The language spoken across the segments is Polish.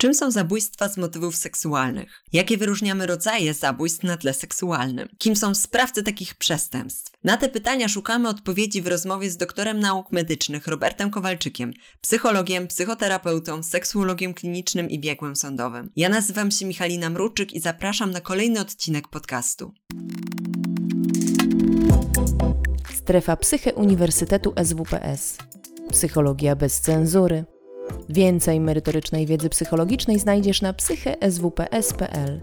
Czym są zabójstwa z motywów seksualnych? Jakie wyróżniamy rodzaje zabójstw na tle seksualnym? Kim są sprawcy takich przestępstw? Na te pytania szukamy odpowiedzi w rozmowie z doktorem nauk medycznych Robertem Kowalczykiem, psychologiem, psychoterapeutą, seksuologiem klinicznym i biegłym sądowym. Ja nazywam się Michalina Mruczyk i zapraszam na kolejny odcinek podcastu. Strefa Psyche Uniwersytetu SWPS. Psychologia bez cenzury Więcej merytorycznej wiedzy psychologicznej znajdziesz na psycheswps.pl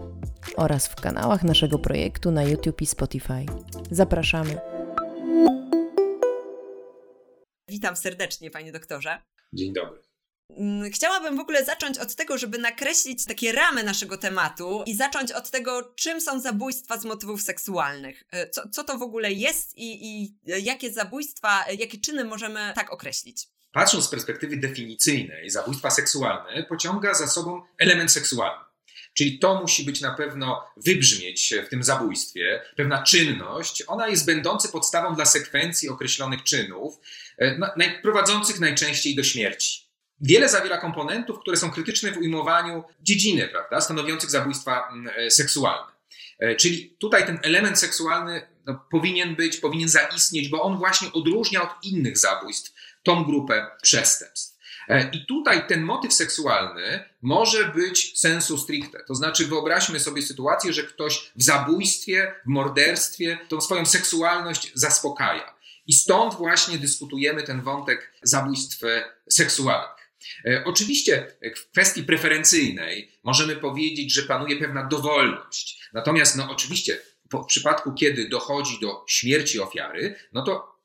oraz w kanałach naszego projektu na YouTube i Spotify. Zapraszamy. Witam serdecznie, panie doktorze. Dzień dobry. Mm, chciałabym w ogóle zacząć od tego, żeby nakreślić takie ramy naszego tematu i zacząć od tego, czym są zabójstwa z motywów seksualnych. E, co, co to w ogóle jest i, i jakie zabójstwa, jakie czyny możemy tak określić? Patrząc z perspektywy definicyjnej, zabójstwa seksualne pociąga za sobą element seksualny. Czyli to musi być na pewno wybrzmieć w tym zabójstwie, pewna czynność, ona jest będąca podstawą dla sekwencji określonych czynów, e, prowadzących najczęściej do śmierci. Wiele zawiera komponentów, które są krytyczne w ujmowaniu dziedziny, prawda, stanowiących zabójstwa e, seksualne. E, czyli tutaj ten element seksualny no, powinien być, powinien zaistnieć, bo on właśnie odróżnia od innych zabójstw tą grupę przestępstw. E, I tutaj ten motyw seksualny może być sensu stricte. To znaczy, wyobraźmy sobie sytuację, że ktoś w zabójstwie, w morderstwie tą swoją seksualność zaspokaja. I stąd właśnie dyskutujemy ten wątek zabójstw seksualnych. E, oczywiście w kwestii preferencyjnej możemy powiedzieć, że panuje pewna dowolność. Natomiast, no oczywiście, w przypadku, kiedy dochodzi do śmierci ofiary, no to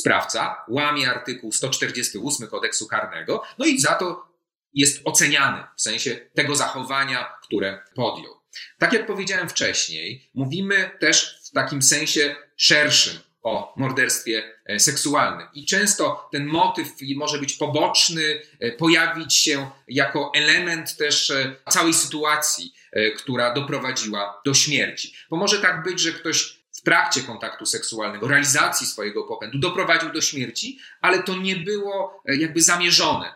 sprawca łamie artykuł 148 kodeksu karnego, no i za to jest oceniany w sensie tego zachowania, które podjął. Tak jak powiedziałem wcześniej, mówimy też w takim sensie szerszym o morderstwie e, seksualnym. I często ten motyw może być poboczny, e, pojawić się jako element też e, całej sytuacji, która doprowadziła do śmierci. Bo może tak być, że ktoś trakcie kontaktu seksualnego, realizacji swojego popędu doprowadził do śmierci, ale to nie było e, jakby zamierzone.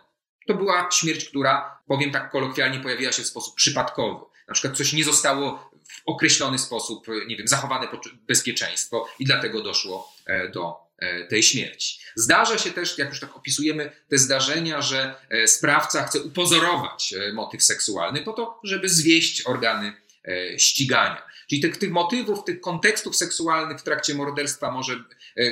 To była śmierć, która, powiem tak kolokwialnie, pojawiła się w sposób przypadkowy. Na przykład coś nie zostało w określony sposób, e, nie wiem, zachowane bezpieczeństwo i dlatego doszło e, do tej śmierci. Zdarza się też, jak już tak opisujemy te zdarzenia, że sprawca chce upozorować motyw seksualny po to, żeby zwieść organy ścigania. Czyli tych, tych motywów, tych kontekstów seksualnych w trakcie morderstwa może, e,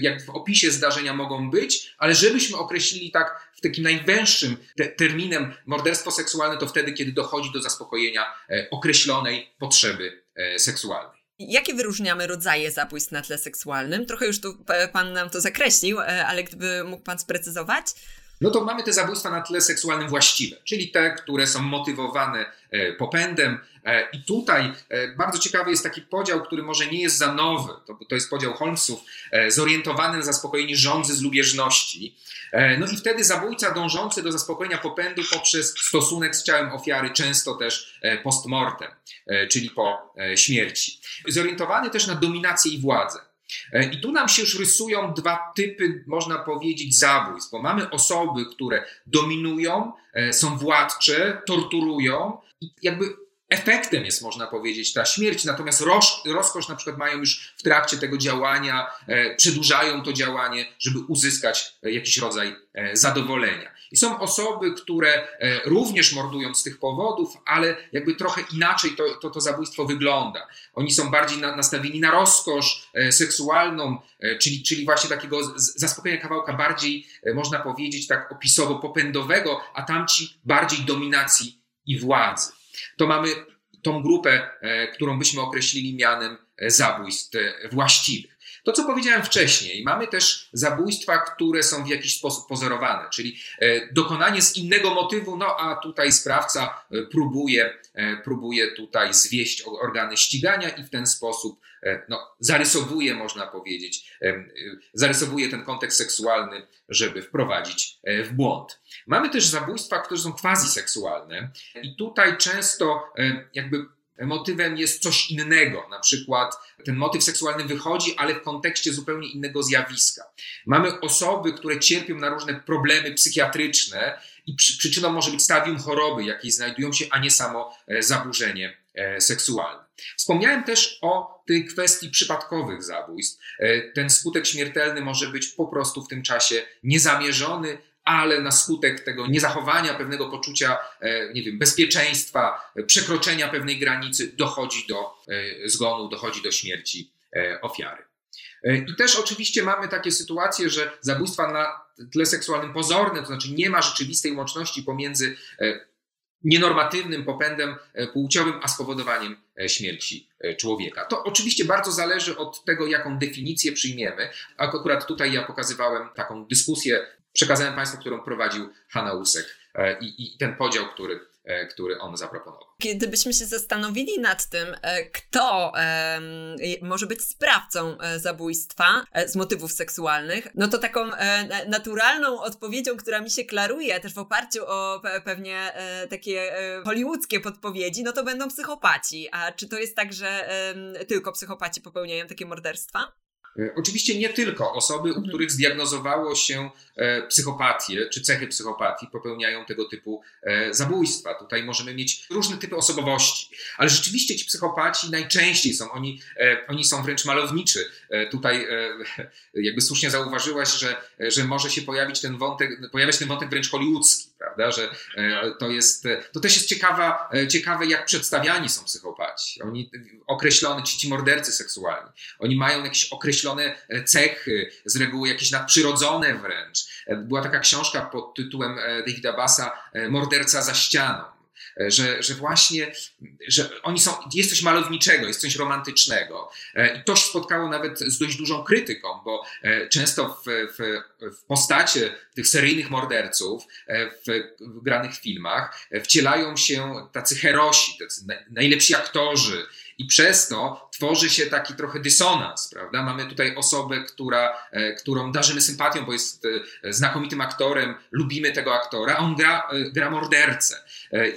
jak w opisie zdarzenia mogą być, ale żebyśmy określili tak w takim najwęższym te, terminem morderstwo seksualne, to wtedy, kiedy dochodzi do zaspokojenia e, określonej potrzeby e, seksualnej. Jakie wyróżniamy rodzaje zabójstw na tle seksualnym? Trochę już tu Pan nam to zakreślił, ale gdyby mógł Pan sprecyzować? No to mamy te zabójstwa na tle seksualnym właściwe, czyli te, które są motywowane e, popędem. E, I tutaj e, bardzo ciekawy jest taki podział, który może nie jest za nowy, to, to jest podział Holmesów, zorientowany na zaspokojenie żądzy z lubieżności. No i wtedy zabójca dążący do zaspokojenia popędu poprzez stosunek z ciałem ofiary, często też postmortem, czyli po śmierci. Zorientowany też na dominację i władzę. E, I tu nam się już rysują dwa typy, można powiedzieć, zabójstw, bo mamy osoby, które dominują, e, są władcze, torturują i jakby efektem jest, można powiedzieć, ta śmierć, natomiast roz, rozkosz na przykład mają już w trakcie tego działania, e, przedłużają to działanie, żeby uzyskać jakiś rodzaj zadowolenia. I są osoby, które e, również mordują z tych powodów, ale jakby trochę inaczej to, to, to zabójstwo wygląda. Oni są bardziej na, nastawieni na rozkosz e, seksualną, e, czyli, czyli właśnie takiego zaspokojenia kawałka bardziej, można powiedzieć, tak opisowo-popędowego, a tamci bardziej dominacji i władzy. To mamy tą grupę, którą byśmy określili mianem zabójstw właściwych. To, co powiedziałem wcześniej, mamy też zabójstwa, które są w jakiś sposób pozorowane, czyli e, dokonanie z innego motywu, no a tutaj sprawca e, próbuje, e, próbuje tutaj zwieść organy ścigania i w ten sposób no, zarysowuje, można powiedzieć, zarysowuje ten kontekst seksualny, żeby wprowadzić w błąd. Mamy też zabójstwa, które są quasi-seksualne i tutaj często jakby motywem jest coś innego. Na przykład ten motyw seksualny wychodzi, ale w kontekście zupełnie innego zjawiska. Mamy osoby, które cierpią na różne problemy psychiatryczne i przyczyną może być stadium choroby, jakiej znajdują się, a nie samo zaburzenie seksualne. Wspomniałem też o tej kwestii przypadkowych zabójstw. Ten skutek śmiertelny może być po prostu w tym czasie niezamierzony, ale na skutek tego niezachowania pewnego poczucia, e, nie wiem, bezpieczeństwa, przekroczenia pewnej granicy dochodzi do e, zgonu, dochodzi do śmierci e, ofiary. I też oczywiście mamy takie sytuacje, że zabójstwa na tle seksualnym pozorne, to znaczy nie ma rzeczywistej łączności pomiędzy nienormatywnym popędem płciowym, a spowodowaniem śmierci człowieka. To oczywiście bardzo zależy od tego, jaką definicję przyjmiemy. Akurat tutaj ja pokazywałem taką dyskusję przekazałem Państwu, którą prowadził Hanna Usek e, i, i ten podział, który, e, który on zaproponował. Kiedybyśmy się zastanowili nad tym, e, kto może być sprawcą zabójstwa z motywów seksualnych, no to taką naturalną odpowiedzią, która mi się klaruje też w oparciu o pewnie takie hollywoodzkie podpowiedzi, no to będą psychopaci. A czy to jest tak, że tylko psychopaci popełniają takie morderstwa? E, oczywiście nie tylko osoby, u mhm. których zdiagnozowało się e, psychopatię czy cechy psychopatii, popełniają tego typu e, zabójstwa. Tutaj możemy mieć różne typy osobowości, ale rzeczywiście ci psychopaci najczęściej są, oni, oni są wręcz malowniczy. Tutaj jakby słusznie zauważyłaś, że, że może się pojawić ten wątek, pojawiać ten wątek wręcz hollywoodzki, prawda, że to jest, to też jest ciekawa, ciekawe, jak przedstawiani są psychopaci. Oni określone, ci, ci mordercy seksualni, oni mają jakieś określone określone e, cechy, z reguły jakieś nadprzyrodzone wręcz. E, była taka książka pod tytułem e, Davida Bassa Morderca za ścianą. Że, że właśnie, że oni są, jest coś malowniczego, jest coś romantycznego. I to się spotkało nawet z dość dużą krytyką, bo często w, w, w postacie tych seryjnych morderców w, w granych filmach wcielają się tacy herosi, tacy najlepsi aktorzy, i przez to tworzy się taki trochę dysonans, prawda? Mamy tutaj osobę, która, e, którą darzymy sympatią, bo jest e, znakomitym aktorem, lubimy tego aktora, a on gra, e, gra mordercę.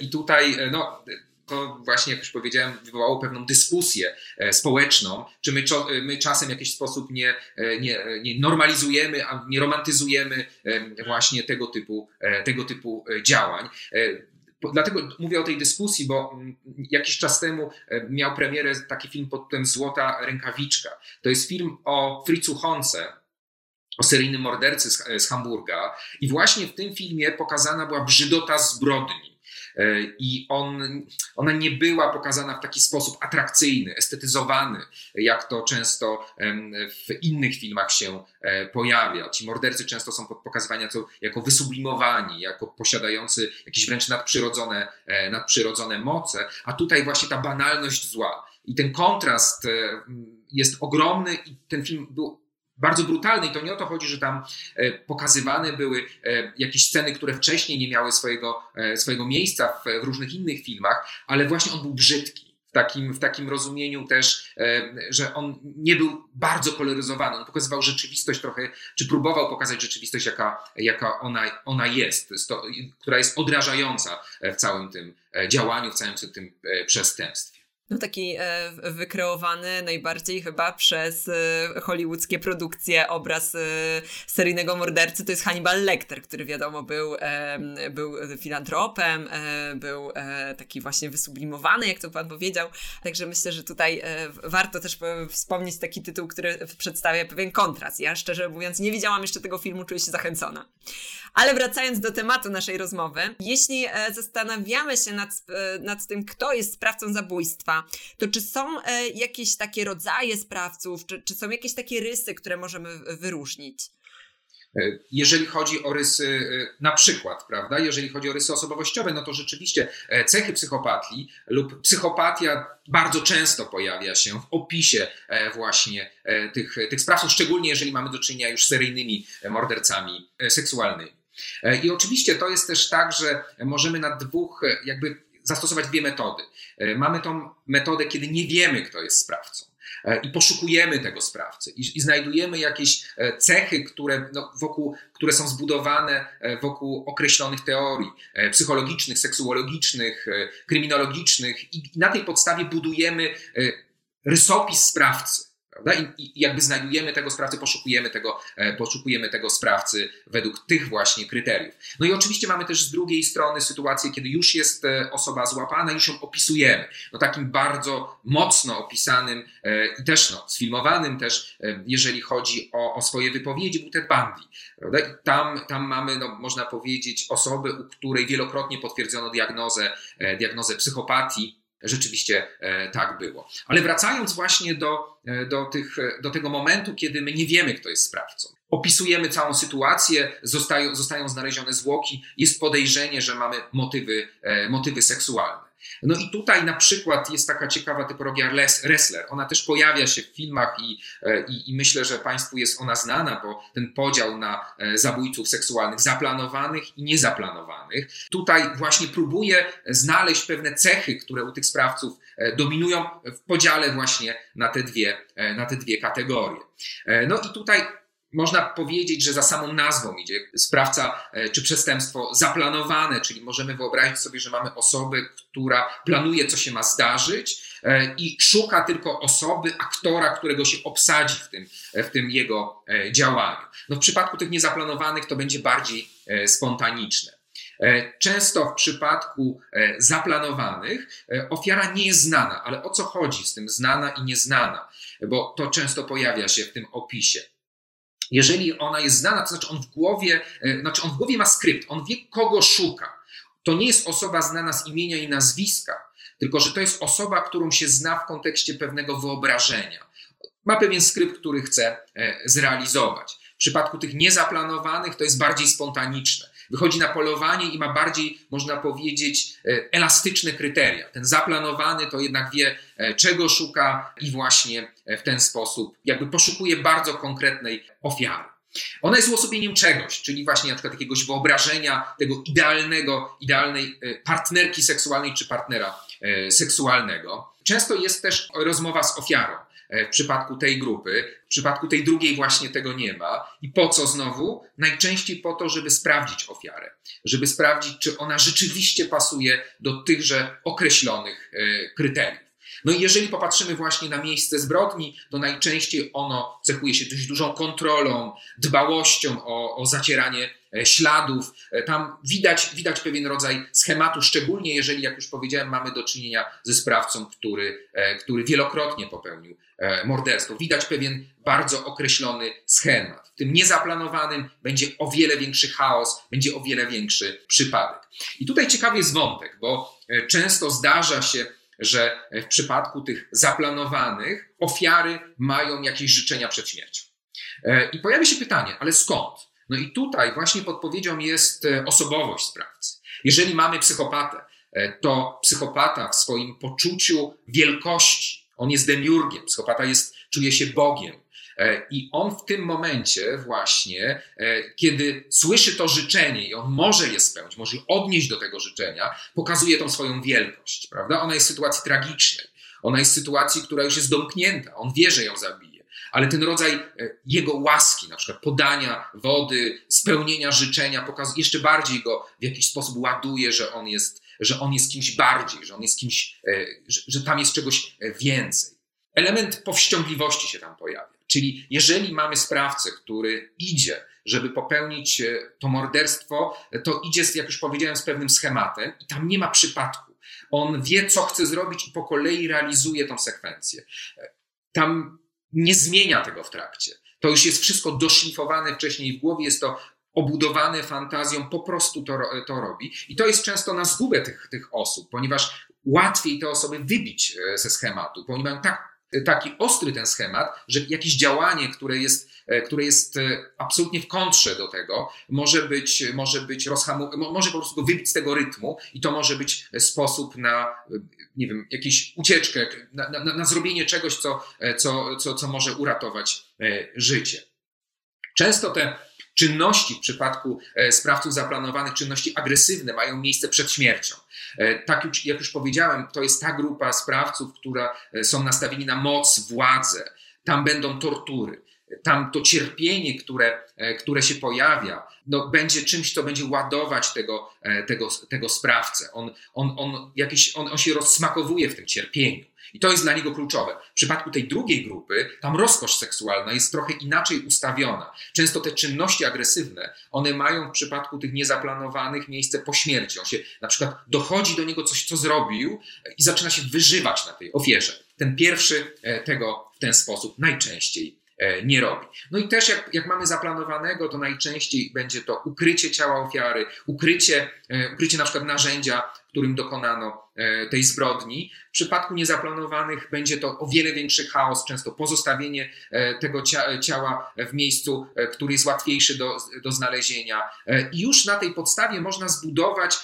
I tutaj, no, to właśnie, jak już powiedziałem, wywołało pewną dyskusję społeczną, czy my, my czasem w jakiś sposób nie, nie, nie normalizujemy, a nie romantyzujemy właśnie tego typu, tego typu działań. Dlatego mówię o tej dyskusji, bo mm, jakiś czas temu e, miał premierę taki film pod tytułem Złota Rękawiczka. To jest film o Fritzu Honce, o seryjnym mordercy z, z Hamburga. I właśnie w tym filmie pokazana była brzydota zbrodni. E, i on, ona nie była pokazana w taki sposób atrakcyjny, estetyzowany, jak to często w innych filmach się e, pojawia. Ci mordercy często są pokazywani jako wysublimowani, jako posiadający jakieś wręcz nadprzyrodzone, e, nadprzyrodzone moce, a tutaj właśnie ta banalność zła. I ten kontrast jest ogromny i ten film był bardzo brutalny i to nie o to chodzi, że tam e, pokazywane były e, jakieś sceny, które wcześniej nie miały swojego, e, swojego miejsca w, w różnych innych filmach, ale właśnie on był brzydki. W takim, w takim rozumieniu też, że on nie był bardzo koloryzowany. On pokazywał rzeczywistość trochę, czy próbował pokazać rzeczywistość, jaka, jaka ona, ona jest, która jest odrażająca w całym tym działaniu, w całym tym przestępstwie no taki e, wykreowany najbardziej chyba przez e, hollywoodzkie produkcje obraz e, seryjnego mordercy to jest Hannibal Lecter, który wiadomo był, był filantropem, był taki właśnie wysublimowany, jak to pan powiedział. Także myślę, że tutaj warto też wspomnieć taki tytuł, który przedstawia pewien kontrast. Ja szczerze mówiąc nie widziałam jeszcze tego filmu, czuję się zachęcona. Ale wracając do tematu naszej rozmowy, jeśli zastanawiamy się nad, nad tym, kto jest sprawcą zabójstwa, to czy są e, jakieś takie rodzaje sprawców, czy, czy są jakieś takie rysy, które możemy wyróżnić? E, jeżeli chodzi o rysy, e, na przykład, prawda, jeżeli chodzi o rysy osobowościowe, no to rzeczywiście cechy psychopatii lub psychopatia bardzo często pojawia się w opisie właśnie tych, tych sprawców, szczególnie jeżeli mamy do czynienia już seryjnymi mordercami seksualnymi. I oczywiście to jest też tak, że możemy na dwóch jakby zastosować dwie metody. E, mamy tą metodę, kiedy nie wiemy, kto jest sprawcą e, i poszukujemy tego sprawcy i, i znajdujemy jakieś e, cechy, które, no, wokół, które są zbudowane wokół określonych teorii psychologicznych, seksuologicznych, kryminologicznych i na tej podstawie budujemy rysopis sprawcy. Prawda? I, I, jakby znajdujemy tego sprawcę, poszukujemy tego, e, poszukujemy tego sprawcy według tych właśnie kryteriów. No i oczywiście mamy też z drugiej strony sytuację, kiedy już jest e, osoba złapana, już ją opisujemy. No takim bardzo mocno opisanym e, i też no, sfilmowanym też, jeżeli chodzi o, o swoje wypowiedzi, był Ted Bundy. Prawda? I tam, tam mamy, no, można powiedzieć, osobę, u której wielokrotnie potwierdzono diagnozę, diagnozę psychopatii, rzeczywiście e, tak było. Ale wracając właśnie do, e, do, tych, e, do tego momentu, kiedy my nie wiemy, kto jest sprawcą. Opisujemy całą sytuację, zostają, zostają znalezione zwłoki, jest podejrzenie, że mamy motywy, motywy seksualne. No i tutaj na przykład jest taka ciekawa typologia wrestler. Ona też pojawia się w filmach i, e, i, i, myślę, że Państwu jest ona znana, bo ten podział na e, zabójców seksualnych zaplanowanych i niezaplanowanych. Tutaj właśnie próbuje znaleźć pewne cechy, które u tych sprawców e, dominują w podziale właśnie na te dwie, na te dwie kategorie. No i tutaj można powiedzieć, że za samą nazwą idzie sprawca e, czy przestępstwo zaplanowane, czyli możemy wyobrazić sobie, że mamy osobę, która planuje, co się ma zdarzyć e, i szuka tylko osoby, aktora, którego się obsadzi w tym, w tym jego e, działaniu. No w przypadku tych niezaplanowanych to będzie bardziej spontaniczne. Często w przypadku zaplanowanych ofiara nie jest znana, ale o co chodzi z tym znana i nieznana? Bo to często pojawia się w tym opisie. Jeżeli ona jest znana, to znaczy on w głowie, e, znaczy on w głowie ma skrypt, on wie, kogo szuka. To nie jest osoba znana z imienia i nazwiska, tylko że to jest osoba, którą się zna w kontekście pewnego wyobrażenia. Ma pewien skrypt, który chce e, zrealizować. W przypadku tych niezaplanowanych to jest bardziej spontaniczne. Wychodzi na polowanie i ma bardziej, można powiedzieć, e, elastyczne kryteria. Ten zaplanowany to jednak wie, e, czego szuka i właśnie e, w ten sposób jakby poszukuje bardzo konkretnej ofiary. Ona jest uosobieniem czegoś, czyli właśnie na przykład jakiegoś wyobrażenia tego idealnego, idealnej partnerki seksualnej czy partnera seksualnego. Często jest też rozmowa z ofiarą. W przypadku tej grupy. W przypadku tej drugiej właśnie tego nie ma. I po co znowu? Najczęściej po to, żeby sprawdzić ofiarę, żeby sprawdzić, czy ona rzeczywiście pasuje do tychże określonych e, kryteriów. No i jeżeli popatrzymy właśnie na miejsce zbrodni, to najczęściej ono cechuje się dość dużą kontrolą, dbałością o, o zacieranie e, śladów. Tam widać, widać pewien rodzaj schematu, szczególnie jeżeli, jak już powiedziałem, mamy do czynienia ze sprawcą, który, który wielokrotnie popełnił E, morderstwo. Widać pewien bardzo określony schemat. W tym niezaplanowanym będzie o wiele większy chaos, będzie o wiele większy przypadek. I tutaj ciekawy jest wątek, bo e, często zdarza się, że w przypadku tych zaplanowanych ofiary mają jakieś życzenia przed śmiercią. E, I pojawia się pytanie, ale skąd? No i tutaj właśnie podpowiedzią jest osobowość sprawcy. Jeżeli mamy psychopatę, to psychopata w swoim poczuciu wielkości, on jest demiurgiem, psychopata jest, czuje się Bogiem. E, I on w tym momencie właśnie, e, kiedy słyszy to życzenie i on może je spełnić, może odnieść do tego życzenia, pokazuje tą swoją wielkość, prawda? Ona jest w sytuacji tragicznej. Ona jest w sytuacji, która już jest domknięta. On wie, że ją zabije. Ale ten rodzaj e, jego łaski, na przykład podania wody, spełnienia życzenia, pokazuje, jeszcze bardziej go w jakiś sposób ładuje, że on jest że on jest kimś bardziej, że on jest kimś, że, że tam jest czegoś więcej. Element powściągliwości się tam pojawia. Czyli jeżeli mamy sprawcę, który idzie, żeby popełnić e, to morderstwo, to idzie, jak już powiedziałem, z pewnym schematem i tam nie ma przypadku. On wie, co chce zrobić i po kolei realizuje tą sekwencję. Tam nie zmienia tego w trakcie. To już jest wszystko doszlifowane wcześniej w głowie, jest to obudowane fantazją, po prostu to, to robi. I to jest często na zgubę tych, tych osób, ponieważ łatwiej te osoby wybić e, ze schematu, bo oni mają tak, taki ostry ten schemat, że jakieś działanie, które jest, e, które jest e, absolutnie w kontrze do tego, może być, może być rozhamu, może po prostu go wybić z tego rytmu i to może być sposób na, nie wiem, jakąś ucieczkę, na, na, na zrobienie czegoś, co, co, co, co może uratować życie. Często te czynności w przypadku e, sprawców zaplanowanych, czynności agresywne mają miejsce przed śmiercią. E, tak jak już powiedziałem, to jest ta grupa sprawców, która e, są nastawieni na moc, władzę. Tam będą tortury. tam to cierpienie, które, które się pojawia, no, będzie czymś, co będzie ładować tego, tego, tego sprawcę. On, on, on, jakiś, on, on się rozsmakowuje w tym cierpieniu. I to jest dla niego kluczowe. W przypadku tej drugiej grupy, tam rozkosz seksualna jest trochę inaczej ustawiona. Często te czynności agresywne, one mają w przypadku tych niezaplanowanych miejsce po śmierci. On się na przykład dochodzi do niego coś, co zrobił i zaczyna się wyżywać na tej ofierze. Ten pierwszy e, tego w ten sposób najczęściej e, nie robi. No i też jak, jak mamy zaplanowanego, to najczęściej będzie to ukrycie ciała ofiary, ukrycie, e, ukrycie na przykład narzędzia, którym dokonano e, tej zbrodni. W przypadku niezaplanowanych będzie to o wiele większy chaos, często pozostawienie e, tego ciała w miejscu, e, który jest łatwiejszy do, do znalezienia. I już na tej podstawie można zbudować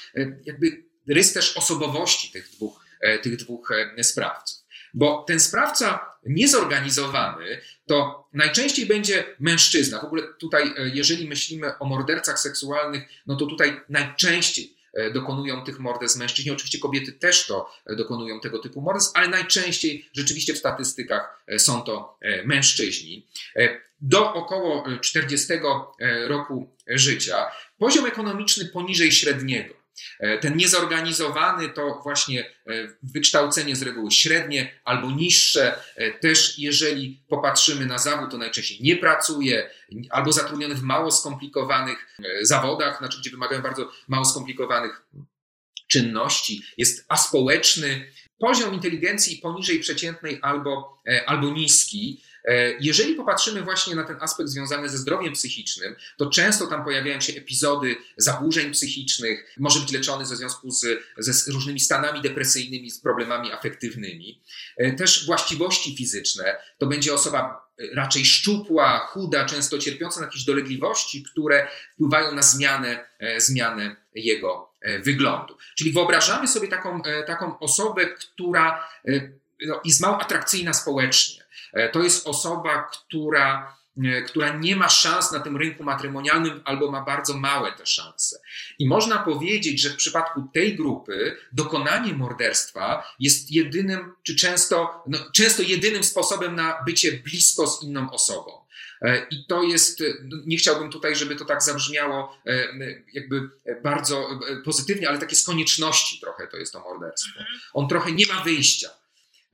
jakby rys też osobowości tych dwóch, tych dwóch sprawców. Bo ten sprawca niezorganizowany to najczęściej będzie mężczyzna. W ogóle tutaj, jeżeli myślimy o mordercach seksualnych, no to tutaj najczęściej dokonują tych morderstw mężczyźni. Oczywiście kobiety też to e, dokonują tego typu morderstw, ale najczęściej rzeczywiście w statystykach e, są to mężczyźni. Do około 40 roku życia poziom ekonomiczny poniżej średniego. E, ten niezorganizowany to właśnie e, wykształcenie z reguły średnie albo niższe. E, też jeżeli popatrzymy na zawód, to najczęściej nie pracuje albo zatrudniony w mało skomplikowanych zawodach, znaczy gdzie wymagają bardzo mało skomplikowanych czynności, jest aspołeczny. Poziom inteligencji poniżej przeciętnej albo, albo niski. E, jeżeli popatrzymy właśnie na ten aspekt związany ze zdrowiem psychicznym, to często tam pojawiają się epizody zaburzeń psychicznych, może być leczony ze związku z, ze różnymi stanami depresyjnymi, z problemami afektywnymi. E, też właściwości fizyczne, to będzie osoba e, raczej szczupła, chuda, często cierpiąca na jakieś dolegliwości, które wpływają na zmianę, zmianę jego wyglądu. Czyli wyobrażamy sobie taką, taką osobę, która no, jest mało atrakcyjna społecznie to jest osoba, która, e, która nie ma szans na tym rynku matrymonialnym albo ma bardzo małe te szanse. I można powiedzieć, że w przypadku tej grupy dokonanie morderstwa jest jedynym, czy często, no, często jedynym sposobem na bycie blisko z inną osobą. E, I to jest, no, nie chciałbym tutaj, żeby to tak zabrzmiało jakby bardzo pozytywnie, ale takie z konieczności trochę to jest to morderstwo. Mhm. On trochę nie ma wyjścia.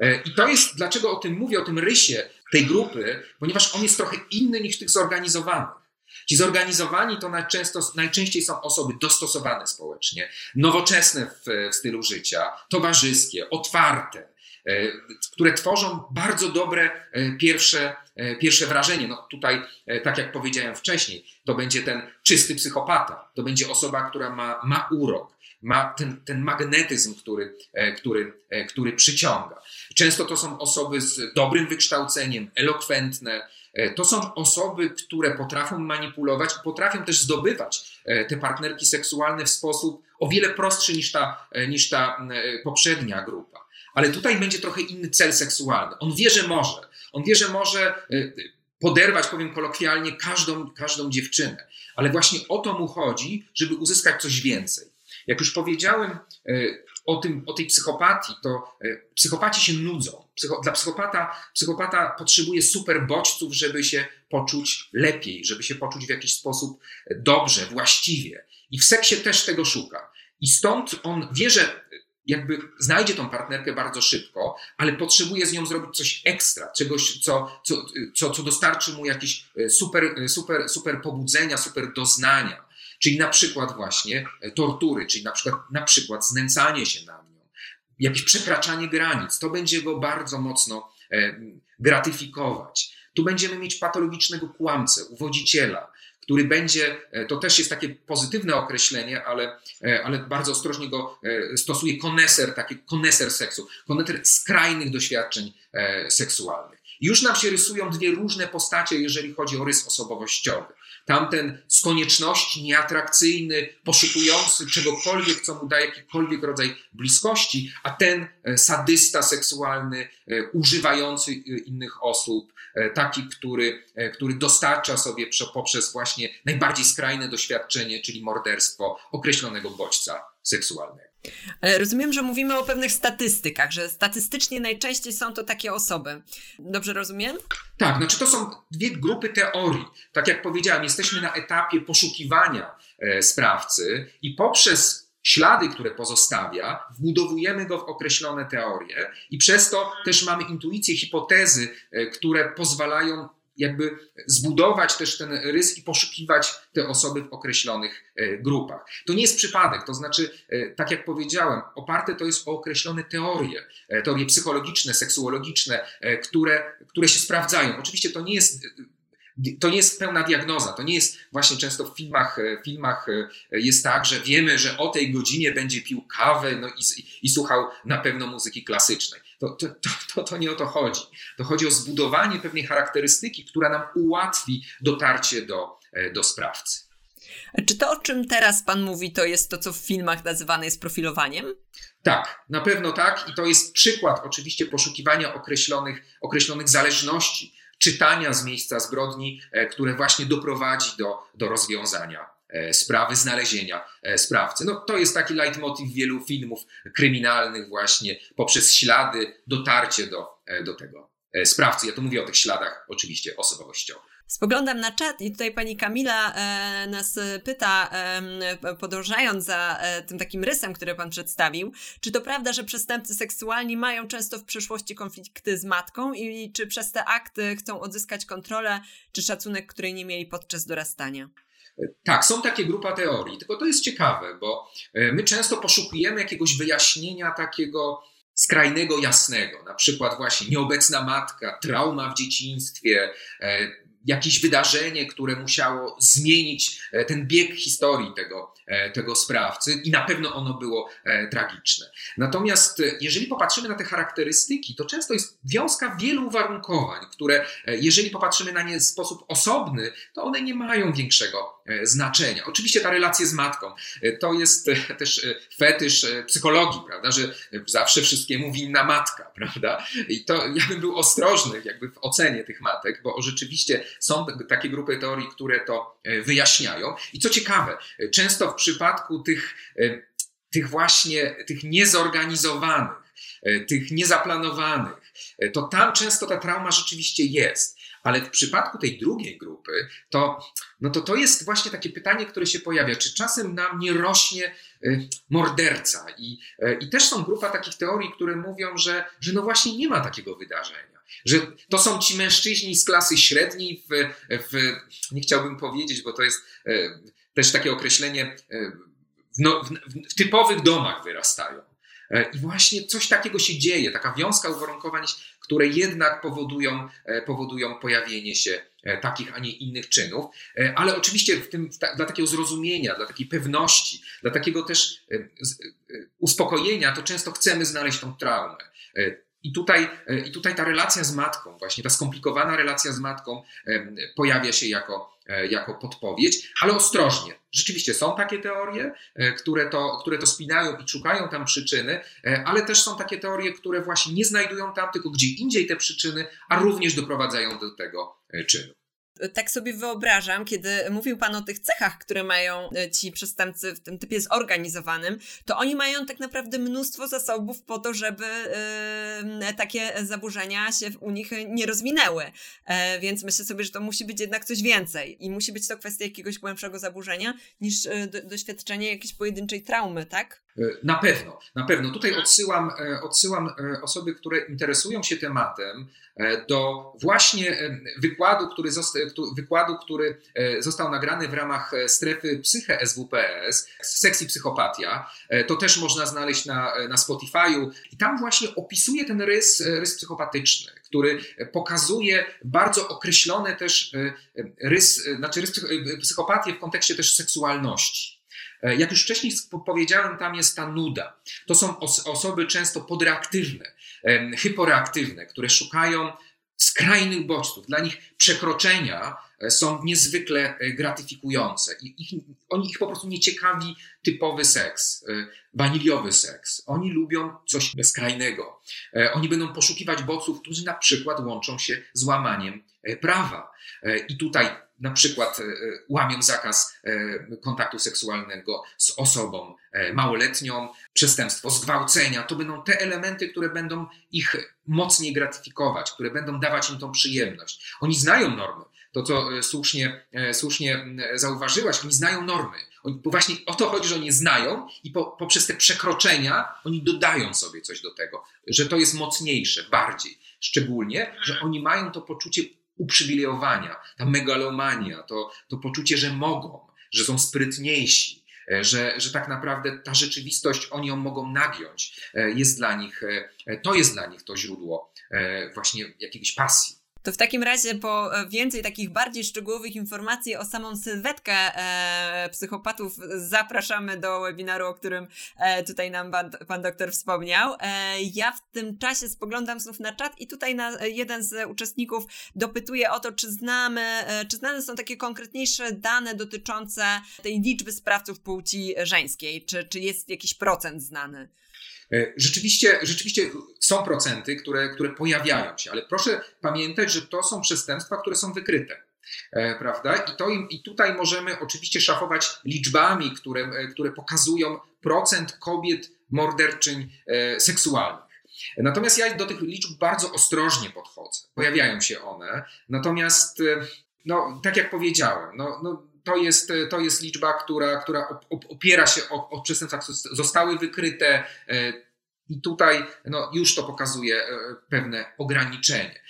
E, I to jest, dlaczego o tym mówię, o tym rysie tej grupy, ponieważ on jest trochę inny niż tych zorganizowanych. Ci zorganizowani to najczęsto, najczęściej są osoby dostosowane społecznie, nowoczesne w, w stylu życia, towarzyskie, otwarte, e, które tworzą bardzo dobre e, pierwsze, pierwsze wrażenie. No tutaj, tak jak powiedziałem wcześniej, to będzie ten czysty psychopata, to będzie osoba, która ma, ma urok, ma ten, ten magnetyzm, który, który, który przyciąga. Często to są osoby z dobrym wykształceniem, elokwentne. E, to są osoby, które potrafią manipulować potrafią też zdobywać e, te partnerki seksualne w sposób o wiele prostszy niż ta, e, niż ta poprzednia grupa. Ale tutaj będzie trochę inny cel seksualny. On wie, że może. On wie, że może poderwać, powiem kolokwialnie, każdą, każdą dziewczynę. Ale właśnie o to mu chodzi, żeby uzyskać coś więcej. Jak już powiedziałem, o, tym, o tej psychopatii, to e, psychopaci się nudzą. Psycho, dla psychopata, psychopata potrzebuje super bodźców, żeby się poczuć lepiej, żeby się poczuć w jakiś sposób dobrze, właściwie. I w seksie też tego szuka. I stąd on wie, że jakby znajdzie tą partnerkę bardzo szybko, ale potrzebuje z nią zrobić coś ekstra, czegoś, co, co, co, co dostarczy mu jakieś e, super, e, super, super pobudzenia, super doznania. Czyli na przykład właśnie e, tortury, czyli na przykład, na przykład znęcanie się nad nią, jakieś przekraczanie granic. To będzie go bardzo mocno e, gratyfikować. Tu będziemy mieć patologicznego kłamcę, uwodziciela, który będzie, e, to też jest takie pozytywne określenie, ale, ale bardzo ostrożnie go stosuje koneser, taki koneser seksu, koneser skrajnych doświadczeń seksualnych. Już nam się rysują dwie różne postacie, jeżeli chodzi o rys osobowościowy. Tamten z konieczności nieatrakcyjny, poszukujący czegokolwiek, co mu daje jakikolwiek rodzaj bliskości, a ten e, sadysta seksualny, e, używający e, innych osób, taki, który, który dostarcza sobie poprzez właśnie najbardziej skrajne doświadczenie, czyli morderstwo określonego bodźca seksualnego. Ale rozumiem, że mówimy o pewnych statystykach, że statystycznie najczęściej są to takie osoby. Dobrze rozumiem? Tak, znaczy to są dwie grupy teorii. Tak jak powiedziałem, jesteśmy na etapie poszukiwania e, sprawcy i poprzez ślady, które pozostawia, wbudowujemy go w określone teorie i przez to też mamy intuicje, hipotezy, e, które pozwalają jakby zbudować też ten rys i poszukiwać te osoby w określonych e, grupach. To nie jest przypadek, to znaczy, e, tak jak powiedziałem, oparte to jest o określone teorie, e, teorie psychologiczne, seksuologiczne, które, które się sprawdzają. Oczywiście to nie jest to nie jest pełna diagnoza. To nie jest właśnie często w filmach, filmach jest tak, że wiemy, że o tej godzinie będzie pił kawę no i, i słuchał na pewno muzyki klasycznej. To, to, to, to, nie o to chodzi. To chodzi o zbudowanie pewnej charakterystyki, która nam ułatwi dotarcie do, e, do sprawcy. Czy to, o czym teraz Pan mówi, to jest to, co w filmach nazywane jest profilowaniem? Tak, na pewno tak. I to jest przykład oczywiście poszukiwania określonych, określonych zależności, czytania z miejsca zbrodni, e, które właśnie doprowadzi do, do rozwiązania sprawy znalezienia e, sprawcy. No, to jest taki leitmotiv wielu filmów kryminalnych właśnie poprzez ślady, dotarcie do, e, do tego sprawcy. Ja tu mówię o tych śladach oczywiście osobowościowych. Spoglądam na czat i tutaj pani Kamila e, nas pyta, e, podążając za e, tym takim rysem, który pan przedstawił, czy to prawda, że przestępcy seksualni mają często w przeszłości konflikty z matką i czy przez te akty chcą odzyskać kontrolę czy szacunek, której nie mieli podczas dorastania? Tak, są takie grupa teorii, tylko to jest ciekawe, bo e, my często poszukujemy jakiegoś wyjaśnienia takiego skrajnego, jasnego. Na przykład właśnie nieobecna matka, trauma w dzieciństwie, e, jakieś wydarzenie, które musiało zmienić e, ten bieg historii tego, tego sprawcy i na pewno ono było tragiczne. Natomiast jeżeli popatrzymy na te charakterystyki, to często jest wiązka wielu uwarunkowań, które jeżeli popatrzymy na nie w sposób osobny, to one nie mają większego E, znaczenia. Oczywiście ta relacja z matką e, to jest e, też fetysz psychologii, prawda, że zawsze wszystkiemu winna matka, prawda? I to ja bym był ostrożny jakby w ocenie tych matek, bo rzeczywiście są takie grupy teorii, które to wyjaśniają. I co ciekawe, często w przypadku tych, tych właśnie, tych niezorganizowanych, tych niezaplanowanych, to tam często ta trauma rzeczywiście jest. Ale w przypadku tej drugiej grupy, to, no to to jest właśnie takie pytanie, które się pojawia. Czy czasem nam nie rośnie morderca? I, i też są grupa takich teorii, które mówią, że, że no właśnie nie ma takiego wydarzenia. Że to są ci mężczyźni z klasy średniej, w, w nie chciałbym powiedzieć, bo to jest też takie określenie, w, no, w, w typowych domach wyrastają. I właśnie coś takiego się dzieje, taka wiązka uwarunkowań które jednak powodują, e, powodują pojawienie się e, takich, a nie innych czynów, e, ale oczywiście tym, dla takiego zrozumienia, dla takiej pewności, dla takiego też uspokojenia, to często chcemy znaleźć tą traumę. I tutaj, I tutaj ta relacja z matką, właśnie ta skomplikowana relacja z matką pojawia się jako, E, jako podpowiedź, ale ostrożnie. Rzeczywiście są takie teorie, e, które to, które to spinają i szukają tam przyczyny, e, ale też są takie teorie, które właśnie nie znajdują tam, tylko gdzie indziej te przyczyny, a również doprowadzają do tego czynu tak sobie wyobrażam, kiedy mówił Pan o tych cechach, które mają e, ci przestępcy w tym typie zorganizowanym, to oni mają tak naprawdę mnóstwo zasobów po to, żeby y, takie zaburzenia się u nich nie rozwinęły. E, więc myślę sobie, że to musi być jednak coś więcej i musi być to kwestia jakiegoś głębszego zaburzenia niż do, doświadczenie jakiejś pojedynczej traumy, tak? Na pewno, na pewno. Tutaj odsyłam, odsyłam osoby, które interesują się tematem, E, do właśnie e, wykładu, który, wykładu, który e, został nagrany w ramach strefy Psyche SWPS, sekcji psychopatia. To też można znaleźć na, na Spotify'u. I tam właśnie opisuje ten rys, rys psychopatyczny, który pokazuje bardzo określone też rys, znaczy rys psychopatię w kontekście też seksualności. Jak już wcześniej powiedziałem, tam jest ta nuda. To są osoby często podreaktywne, hyporeaktywne, które szukają skrajnych bodźców. Dla nich przekroczenia e, są niezwykle e, gratyfikujące. Ich, oni ich po prostu nie ciekawi typowy seks, e, waniliowy seks. Oni lubią coś skrajnego. Oni będą poszukiwać bodźców, którzy na przykład łączą się z łamaniem prawa. I tutaj na przykład łamią zakaz kontaktu seksualnego z osobą małoletnią, przestępstwo zgwałcenia. To będą te elementy, które będą ich mocniej gratyfikować, które będą dawać im tą przyjemność. Oni znają normy. To, co słusznie, słusznie zauważyłaś, oni znają normy. Oni, bo właśnie o to chodzi, że oni znają i po, poprzez te przekroczenia oni dodają sobie coś do tego, że to jest mocniejsze, bardziej. Szczególnie, że oni mają to poczucie uprzywilejowania, ta megalomania, to, to poczucie, że mogą, że są sprytniejsi, e, że, że tak naprawdę ta rzeczywistość oni ją mogą nagiąć, e, jest dla nich, e, to jest dla nich to źródło właśnie jakiejś pasji. To w takim razie po e, więcej takich bardziej szczegółowych informacji o samą sylwetkę e, psychopatów zapraszamy do webinaru, o którym e, tutaj nam pan, pan doktor wspomniał. E, ja w tym czasie spoglądam znów na czat i tutaj na, jeden z uczestników dopytuje o to, czy znamy, e, czy znane są takie konkretniejsze dane dotyczące tej liczby sprawców płci żeńskiej, czy, czy jest jakiś procent znany? E, rzeczywiście, rzeczywiście są procenty, które, które pojawiają się, ale proszę pamiętać, że to są przestępstwa, które są wykryte. E, prawda? I, to, I tutaj możemy oczywiście szafować liczbami, które, e, które pokazują procent kobiet morderczyń seksualnych. Natomiast ja do tych liczb bardzo ostrożnie podchodzę. Pojawiają się one. Natomiast, no, tak jak powiedziałem, no, no to jest, to jest liczba, która, która opiera się o, o przestępstwa, które zostały wykryte. E, I tutaj no, już to pokazuje e, pewne ograniczenie.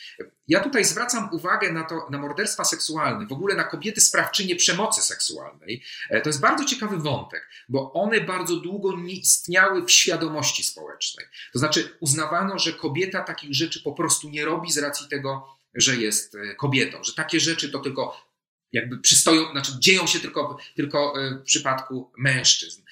Ja tutaj zwracam uwagę na, to, na morderstwa seksualne, w ogóle na kobiety sprawczynie przemocy seksualnej. E, to jest bardzo ciekawy wątek, bo one bardzo długo nie istniały w świadomości społecznej. To znaczy uznawano, że kobieta takich rzeczy po prostu nie robi z racji tego, że jest kobietą, że takie rzeczy to tylko jakby przystoją, znaczy dzieją się tylko, tylko e, w przypadku mężczyzn.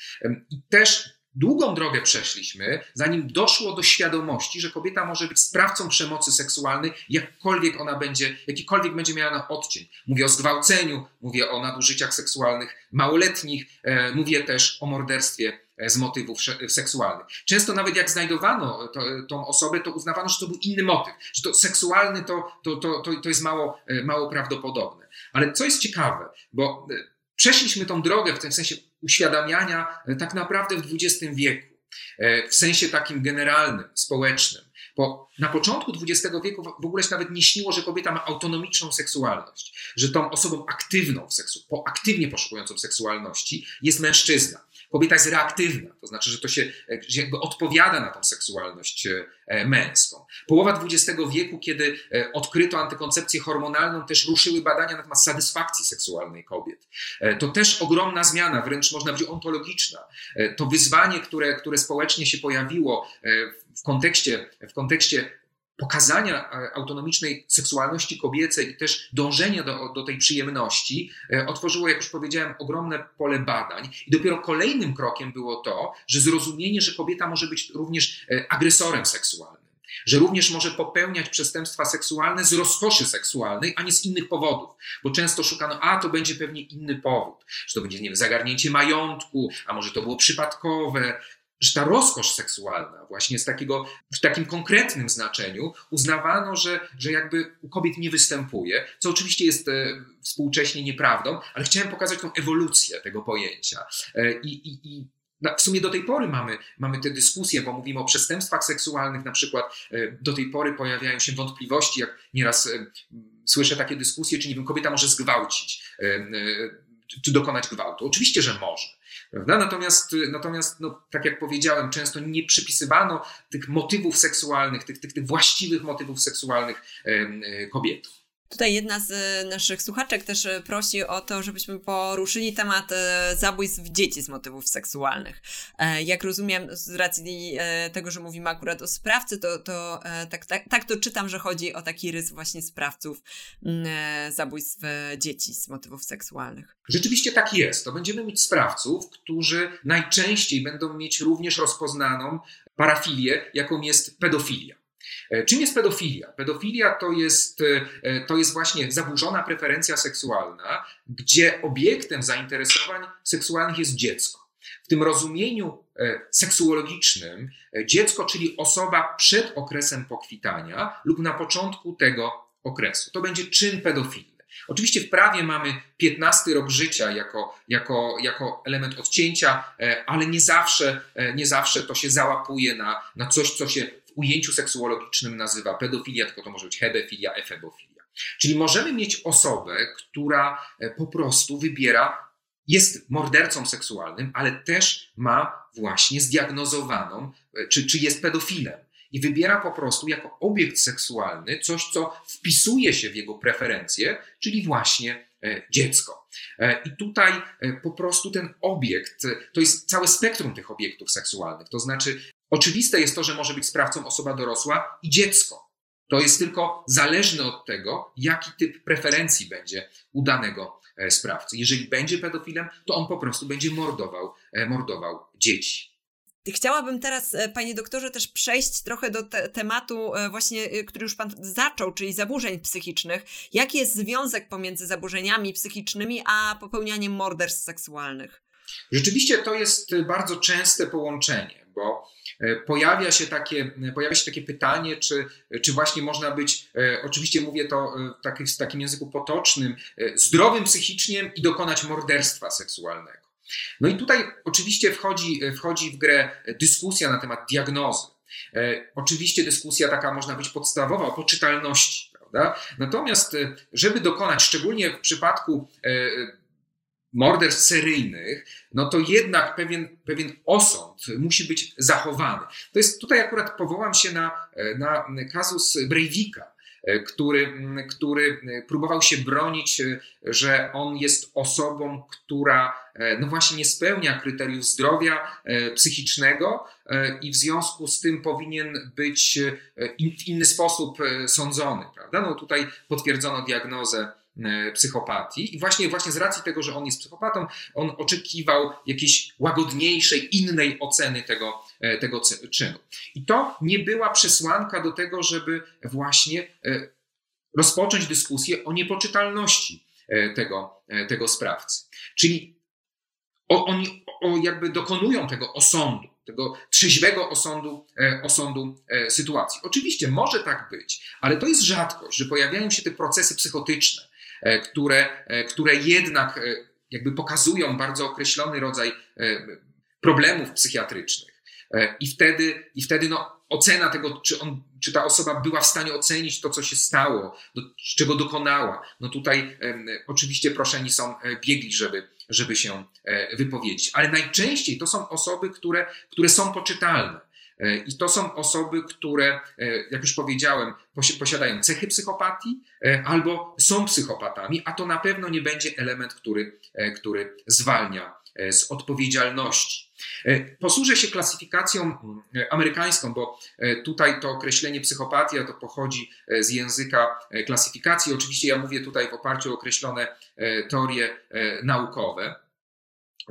I też długą drogę przeszliśmy, zanim doszło do świadomości, że kobieta może być sprawcą przemocy seksualnej, jakkolwiek ona będzie, jakikolwiek będzie miała na odcień. Mówię o zgwałceniu, mówię o nadużyciach seksualnych małoletnich, e, mówię też o morderstwie e, z motywów seksualnych. Często nawet jak znajdowano to, tą osobę, to uznawano, że to był inny motyw, że to seksualny to, to, to, to, to jest mało, mało prawdopodobne. Ale co jest ciekawe, bo e, przeszliśmy tą drogę w tym sensie uświadamiania e, tak naprawdę w XX wieku, e, w sensie takim generalnym, społecznym. Bo na początku XX wieku w ogóle się nawet nie śniło, że kobieta ma autonomiczną seksualność, że tą osobą aktywną, w seksu, aktywnie poszukującą seksualności jest mężczyzna. Kobieta jest reaktywna, to znaczy, że to się że jakby odpowiada na tą seksualność e, męską. Połowa XX wieku, kiedy e, odkryto antykoncepcję hormonalną, też ruszyły badania na temat satysfakcji seksualnej kobiet. E, to też ogromna zmiana, wręcz można powiedzieć ontologiczna. To wyzwanie, które, które społecznie się pojawiło w kontekście, w kontekście pokazania e, autonomicznej seksualności kobiecej i też dążenia do, do tej przyjemności e, otworzyło, jak już powiedziałem, ogromne pole badań. I dopiero kolejnym krokiem było to, że zrozumienie, że kobieta może być również e, agresorem seksualnym. Że również może popełniać przestępstwa seksualne z rozkoszy seksualnej, a nie z innych powodów. Bo często szukano, a to będzie pewnie inny powód, że to będzie nie wiem, zagarnięcie majątku, a może to było przypadkowe, że ta rozkosz seksualna, właśnie z takiego, w takim konkretnym znaczeniu, uznawano, że, że jakby u kobiet nie występuje, co oczywiście jest e, współcześnie nieprawdą, ale chciałem pokazać tą ewolucję tego pojęcia. E, I, i, i w sumie do tej pory mamy, mamy te dyskusje, bo mówimy o przestępstwach seksualnych, na przykład e, do tej pory pojawiają się wątpliwości, jak nieraz słyszę takie dyskusje, czy nie wiem, kobieta może zgwałcić, czy dokonać gwałtu. Oczywiście, że może. Prawda? Natomiast, natomiast no, tak jak powiedziałem, często nie przypisywano tych motywów seksualnych, tych, tych, tych właściwych motywów seksualnych e, kobietom. Tutaj jedna z e, naszych słuchaczek też e, prosi o to, żebyśmy poruszyli temat e, zabójstw dzieci z motywów seksualnych. Jak rozumiem, z racji tego, że mówimy akurat o sprawcy, to, to tak, tak, tak to czytam, że chodzi o taki rys właśnie sprawców zabójstw dzieci z motywów seksualnych. Rzeczywiście tak jest. To będziemy mieć sprawców, którzy najczęściej będą mieć również rozpoznaną parafilię, jaką jest pedofilia. E, czym jest pedofilia? Pedofilia to jest, e, to jest właśnie zaburzona preferencja seksualna, gdzie obiektem zainteresowań seksualnych jest dziecko. W tym rozumieniu e, seksuologicznym dziecko, czyli osoba przed okresem pokwitania lub na początku tego okresu. To będzie czyn pedofilny. Oczywiście w prawie mamy 15 rok życia jako, jako, jako element odcięcia, ale nie zawsze, nie zawsze to się załapuje na, na coś, co się w ujęciu seksuologicznym nazywa pedofilia, tylko to może być hebefilia, efebofilia. Czyli możemy mieć osobę, która po prostu wybiera jest mordercą seksualnym, ale też ma właśnie zdiagnozowaną, e, czy, czy jest pedofilem. I wybiera po prostu jako obiekt seksualny coś, co wpisuje się w jego preferencje, czyli właśnie e, dziecko. E, I tutaj po prostu ten obiekt, to jest całe spektrum tych obiektów seksualnych. To znaczy, oczywiste jest to, że może być sprawcą osoba dorosła i dziecko. To jest tylko zależne od tego, jaki typ preferencji będzie u danego E, sprawcy. Jeżeli będzie pedofilem, to on po prostu będzie mordował, e, mordował dzieci. Chciałabym teraz, e, panie doktorze, też przejść trochę do te tematu właśnie, który już pan zaczął, czyli zaburzeń psychicznych. Jaki jest związek pomiędzy zaburzeniami psychicznymi a popełnianiem morderstw seksualnych? Rzeczywiście to jest bardzo częste połączenie, bo E, pojawia się takie, pojawia się takie pytanie, czy, czy właśnie można być, e, oczywiście mówię to e, w takim języku potocznym, zdrowym psychicznie i dokonać morderstwa seksualnego. No i tutaj oczywiście wchodzi, wchodzi w grę dyskusja na temat diagnozy. Oczywiście dyskusja taka można być podstawowa o poczytalności. Natomiast, żeby dokonać, szczególnie w przypadku morderstw seryjnych, no to jednak pewien, pewien osąd musi być zachowany. To jest tutaj akurat powołam się na, na kazus Breivika, który, który próbował się bronić, że on jest osobą, która no właśnie nie spełnia kryteriów zdrowia psychicznego i w związku z tym powinien być w inny sposób sądzony. Prawda? No tutaj potwierdzono diagnozę E, psychopatii. I właśnie, właśnie z racji tego, że on jest psychopatą, on oczekiwał jakiejś łagodniejszej, innej oceny tego, e, tego czynu. I to nie była przesłanka do tego, żeby właśnie e, rozpocząć dyskusję o niepoczytalności tego, tego sprawcy. Czyli oni jakby dokonują tego osądu, tego trzeźwego osądu, osądu sytuacji. Oczywiście może tak być, ale to jest rzadkość, że pojawiają się te procesy psychotyczne, E, które, e, które jednak e, jakby pokazują bardzo określony rodzaj problemów psychiatrycznych. I wtedy, i wtedy no, ocena tego, czy, on, czy ta osoba była w stanie ocenić to, co się stało, do, czego dokonała. No tutaj oczywiście proszeni są biegli, żeby, żeby się wypowiedzieć. Ale najczęściej to są osoby, które, które są poczytalne. E, I to są osoby, które, e, jak już powiedziałem, posiadają cechy psychopatii e, albo są psychopatami, a to na pewno nie będzie element, który, który zwalnia z odpowiedzialności. Posłużę się klasyfikacją amerykańską, bo tutaj to określenie psychopatia to pochodzi z języka klasyfikacji. Oczywiście ja mówię tutaj w oparciu o określone teorie naukowe.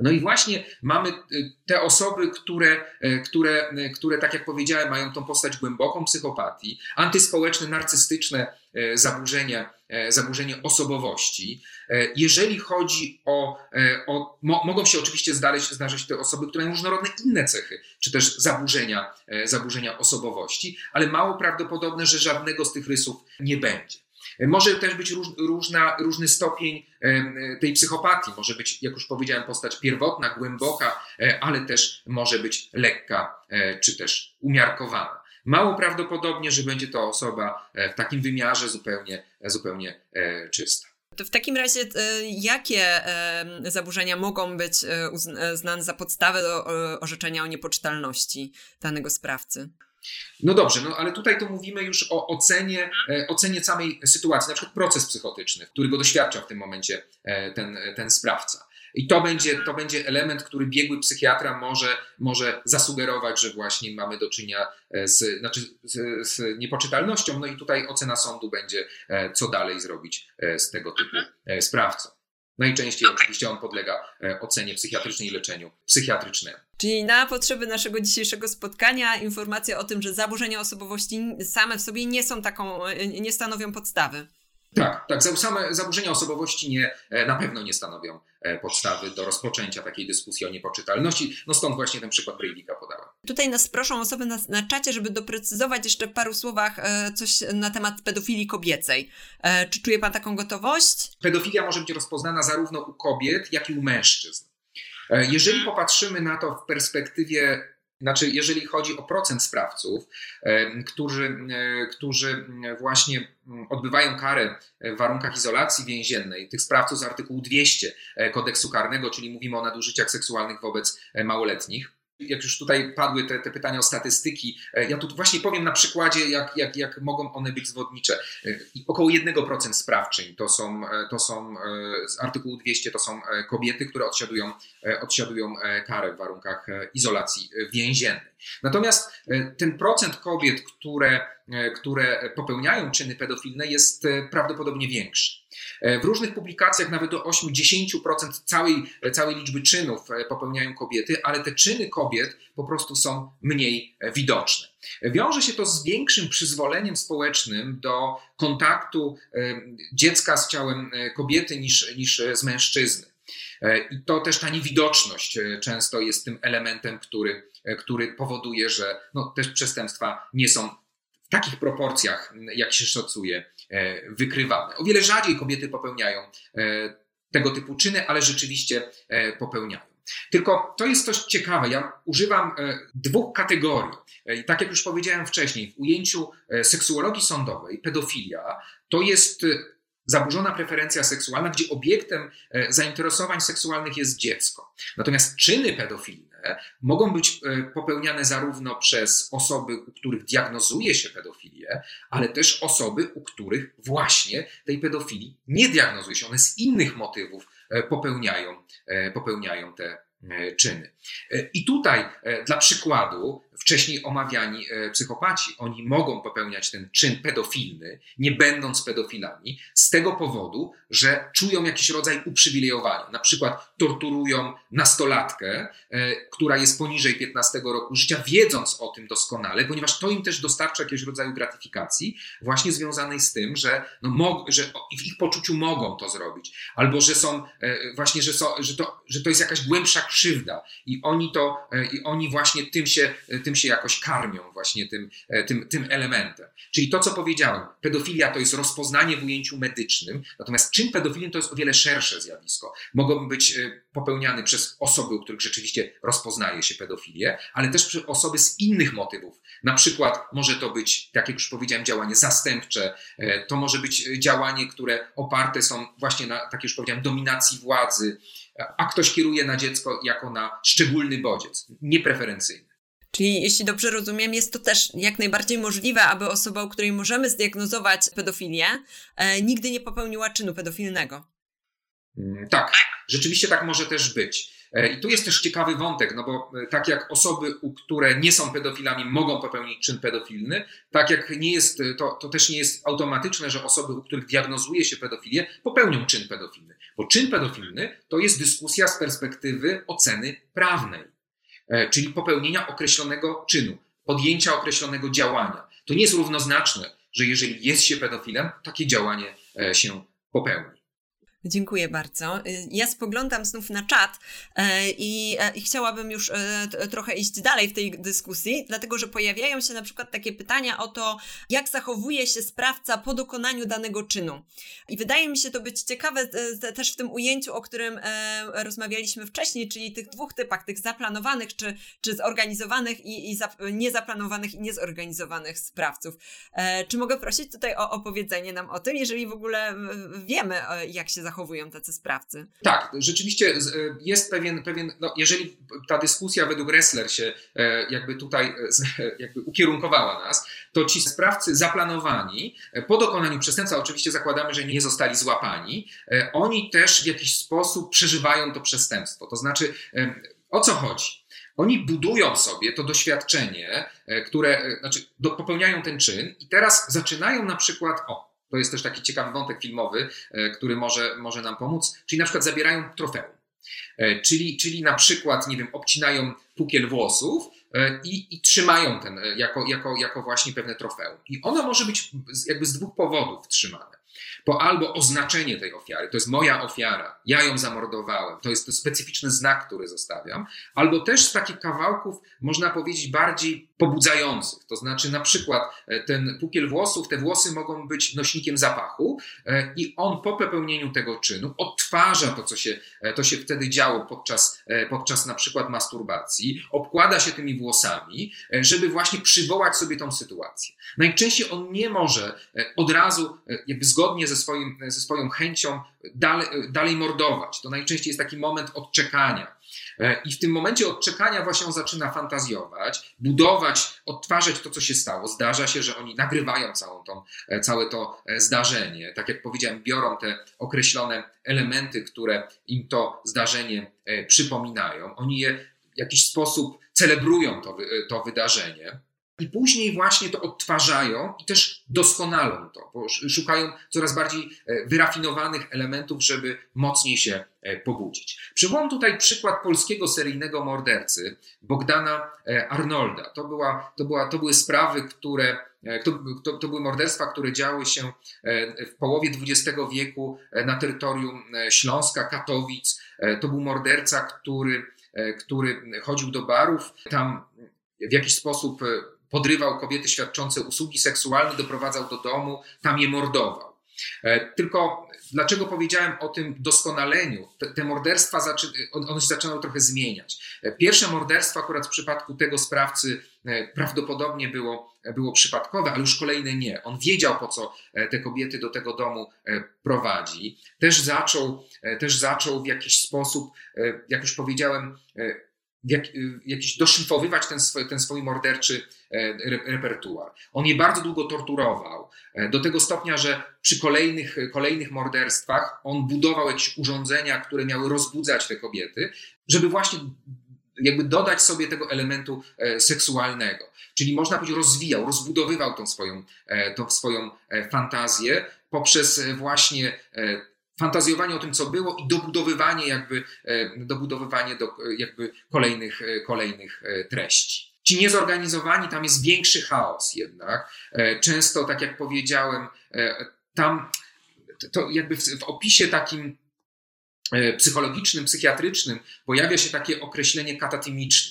No i właśnie mamy y, te osoby, które, y, które, y, które, tak jak powiedziałem, mają tą postać głęboką psychopatii, antyspołeczne, narcystyczne zaburzenie, zaburzenie osobowości. Jeżeli chodzi o, o mo, mogą się oczywiście zdarzyć, zdarzyć te osoby, które mają różnorodne inne cechy, czy też zaburzenia, zaburzenia osobowości, ale mało prawdopodobne, że żadnego z tych rysów nie będzie. Może też być róż, różna, różny stopień tej psychopatii. Może być, jak już powiedziałem, postać pierwotna, głęboka, e, ale też może być lekka e, czy też umiarkowana. Mało prawdopodobnie, że będzie to osoba e, w takim wymiarze zupełnie, zupełnie czysta. To w takim razie, jakie zaburzenia mogą być uznane za podstawę do orzeczenia o niepoczytalności danego sprawcy? No dobrze, no ale tutaj to mówimy już o ocenie, e, ocenie samej sytuacji, na przykład proces psychotyczny, którego doświadcza w tym momencie e, ten, ten sprawca. I to będzie, to będzie element, który biegły psychiatra może, może zasugerować, że właśnie mamy do czynienia e, z, znaczy z, z niepoczytalnością. No i tutaj ocena sądu będzie, co dalej zrobić z tego typu sprawcą. Najczęściej oczywiście on podlega ocenie psychiatrycznej i leczeniu psychiatrycznemu. Czyli na potrzeby naszego dzisiejszego spotkania informacja o tym, że zaburzenia osobowości same w sobie nie są taką, nie stanowią podstawy. Tak, tak. Same zaburzenia osobowości nie, na pewno nie stanowią podstawy do rozpoczęcia takiej dyskusji o niepoczytalności. No stąd właśnie ten przykład Breivika podałem. Tutaj nas proszą osoby na, na czacie, żeby doprecyzować jeszcze w paru słowach coś na temat pedofilii kobiecej. Czy czuje Pan taką gotowość? Pedofilia może być rozpoznana zarówno u kobiet, jak i u mężczyzn. Jeżeli popatrzymy na to w perspektywie znaczy, jeżeli chodzi o procent sprawców, którzy, którzy właśnie odbywają karę w warunkach izolacji więziennej, tych sprawców z artykułu 200 e, kodeksu karnego, czyli mówimy o nadużyciach seksualnych wobec e, małoletnich, jak już tutaj padły te, te, pytania o statystyki, e, ja tu właśnie powiem na przykładzie, jak, jak, jak mogą one być zwodnicze. E, około 1% sprawczyń to są, e, to są z artykułu 200 to są kobiety, które odsiadują, odsiadują karę w warunkach izolacji więziennej. Natomiast ten procent kobiet, które, które popełniają czyny pedofilne, jest prawdopodobnie większy. W różnych publikacjach nawet do 8-10% całej, całej liczby czynów e, popełniają kobiety, ale te czyny kobiet po prostu są mniej e, widoczne. Wiąże się to z większym przyzwoleniem społecznym do kontaktu e, dziecka z ciałem kobiety niż, niż z mężczyzny. I to też ta niewidoczność często jest tym elementem, który, który powoduje, że no, też przestępstwa nie są w takich proporcjach, jak się szacuje, E, wykrywane. O wiele rzadziej kobiety popełniają e, tego typu czyny, ale rzeczywiście e, popełniają. Tylko to jest coś ciekawe. Ja używam dwóch kategorii. I tak jak już powiedziałem wcześniej, w ujęciu seksuologii sądowej, pedofilia to jest zaburzona preferencja seksualna, gdzie obiektem zainteresowań seksualnych jest dziecko. Natomiast czyny pedofilii mogą być e, popełniane zarówno przez osoby, u których diagnozuje się pedofilię, ale też osoby, u których właśnie tej pedofilii nie diagnozuje się. One z innych motywów e, popełniają, e, popełniają te czyny. I tutaj dla przykładu wcześniej omawiani e, psychopaci. Oni mogą popełniać ten czyn pedofilny, nie będąc pedofilami, z tego powodu, że czują jakiś rodzaj uprzywilejowania. Na przykład torturują nastolatkę, e, która jest poniżej 15 roku życia, wiedząc o tym doskonale, ponieważ to im też dostarcza jakiegoś rodzaju gratyfikacji, właśnie związanej z tym, że, no, że w ich poczuciu mogą to zrobić, albo że są e, właśnie, że, są, że, to, że to jest jakaś głębsza krzywda i oni to, i oni właśnie tym się, tym tym się jakoś karmią właśnie tym, e, tym, tym elementem. Czyli to, co powiedziałem, pedofilia to jest rozpoznanie w ujęciu medycznym, natomiast czyn pedofilii to jest o wiele szersze zjawisko. Mogą być e, popełniane przez osoby, u których rzeczywiście rozpoznaje się pedofilię, ale też przez osoby z innych motywów. Na przykład może to być, tak jak już powiedziałem, działanie zastępcze, e, to może być działanie, które oparte są właśnie na, tak jak już powiedziałem, dominacji władzy, a ktoś kieruje na dziecko jako na szczególny bodziec, niepreferencyjny. Czyli jeśli dobrze rozumiem, jest to też jak najbardziej możliwe, aby osoba, u której możemy zdiagnozować pedofilię, e, nigdy nie popełniła czynu pedofilnego. Mm, tak, rzeczywiście tak może też być. E, I tu jest też ciekawy wątek, no bo e, tak jak osoby, które nie są pedofilami, mogą popełnić czyn pedofilny, tak jak nie jest, e, to, to też nie jest automatyczne, że osoby, u których diagnozuje się pedofilię, popełnią czyn pedofilny. Bo czyn pedofilny to jest dyskusja z perspektywy oceny prawnej. E, czyli popełnienia określonego czynu, podjęcia określonego działania. To nie jest równoznaczne, że jeżeli jest się pedofilem, takie działanie e, się popełni. Dziękuję bardzo. Y, ja spoglądam znów na czat e, i, e, i, chciałabym już e, trochę iść dalej w tej dyskusji, dlatego że pojawiają się na przykład takie pytania o to, jak zachowuje się sprawca po dokonaniu danego czynu. I wydaje mi się to być ciekawe też w tym ujęciu, o którym rozmawialiśmy wcześniej, czyli tych dwóch typach, tych zaplanowanych czy, czy zorganizowanych i, i niezaplanowanych i niezorganizowanych sprawców. Czy mogę prosić tutaj o opowiedzenie nam o tym, jeżeli w ogóle wiemy, jak się zachowuje zachowują tacy sprawcy. Tak, rzeczywiście e, jest pewien, pewien no jeżeli ta dyskusja według Ressler się e, jakby tutaj e, jakby ukierunkowała nas, to ci sprawcy zaplanowani po dokonaniu przestępstwa, oczywiście zakładamy, że nie zostali złapani, oni też w jakiś sposób przeżywają to przestępstwo. To znaczy, o co chodzi? Oni budują sobie to doświadczenie, które, znaczy popełniają ten czyn i teraz zaczynają na przykład, o, to jest też taki ciekawy wątek filmowy, e, który może, może nam pomóc. Czyli na przykład zabierają trofeum. E, czyli, czyli na przykład, nie wiem, obcinają pukiel włosów e, i, i trzymają ten jako, jako, jako właśnie pewne trofeum. I ono może być jakby z dwóch powodów trzymane. po albo oznaczenie tej ofiary, to jest moja ofiara, ja ją zamordowałem, to jest to specyficzny znak, który zostawiam, albo też z takich kawałków, można powiedzieć, bardziej pobudzających. To znaczy, na przykład e, ten pukiel włosów, te włosy mogą być nośnikiem zapachu e, i on po popełnieniu tego czynu odtwarza to, co się, e, to się wtedy działo podczas, podczas na przykład masturbacji, obkłada się tymi włosami, żeby właśnie przywołać sobie tą sytuację. Najczęściej on nie może od razu, jakby zgodnie ze, swoim, ze swoją chęcią, dalej, dalej mordować. To najczęściej jest taki moment odczekania I w tym momencie odczekania właśnie on zaczyna fantazjować, budować, odtwarzać to, co się stało. Zdarza się, że oni nagrywają całą tą, e, całe to e, zdarzenie. Tak jak powiedziałem, biorą te określone elementy, które im to zdarzenie przypominają. Oni je w jakiś sposób celebrują to, to wydarzenie. I później właśnie to odtwarzają i też doskonalą to, bo szukają coraz bardziej e, wyrafinowanych elementów, żeby mocniej się e, pobudzić. Przywołam tutaj przykład polskiego seryjnego mordercy Bogdana e, Arnolda. To, była, to, była, to były sprawy, które to, to, były morderstwa, które działy się w połowie XX wieku na terytorium Śląska, Katowic. To był morderca, który, który chodził do barów, tam w jakiś sposób podrywał kobiety świadczące usługi seksualne, doprowadzał do domu, tam je mordował. E, tylko dlaczego powiedziałem o tym doskonaleniu? Te, te morderstwa, zaczy, one się zaczynają trochę zmieniać. E, pierwsze morderstwo akurat w przypadku tego sprawcy e, prawdopodobnie było, było przypadkowe, ale już kolejne nie. On wiedział, po co te kobiety do tego domu prowadzi. Też zaczął, też zaczął w jakiś sposób, jak już powiedziałem, jak, jakiś doszlifowywać ten swój, ten swój morderczy e, repertuar. On je bardzo długo torturował, e, do tego stopnia, że przy kolejnych, kolejnych morderstwach on budował jakieś urządzenia, które miały rozbudzać te kobiety, żeby właśnie jakby dodać sobie tego elementu e, seksualnego. Czyli można powiedzieć, rozwijał, rozbudowywał tą swoją, tą swoją fantazję poprzez właśnie fantazjowanie o tym, co było i dobudowywanie jakby, e, dobudowywanie do jakby kolejnych, e, kolejnych e, treści. Ci niezorganizowani, tam jest większy chaos jednak. Często, tak jak powiedziałem, tam to jakby w, w opisie takim psychologicznym, psychiatrycznym pojawia się takie określenie katatymiczne.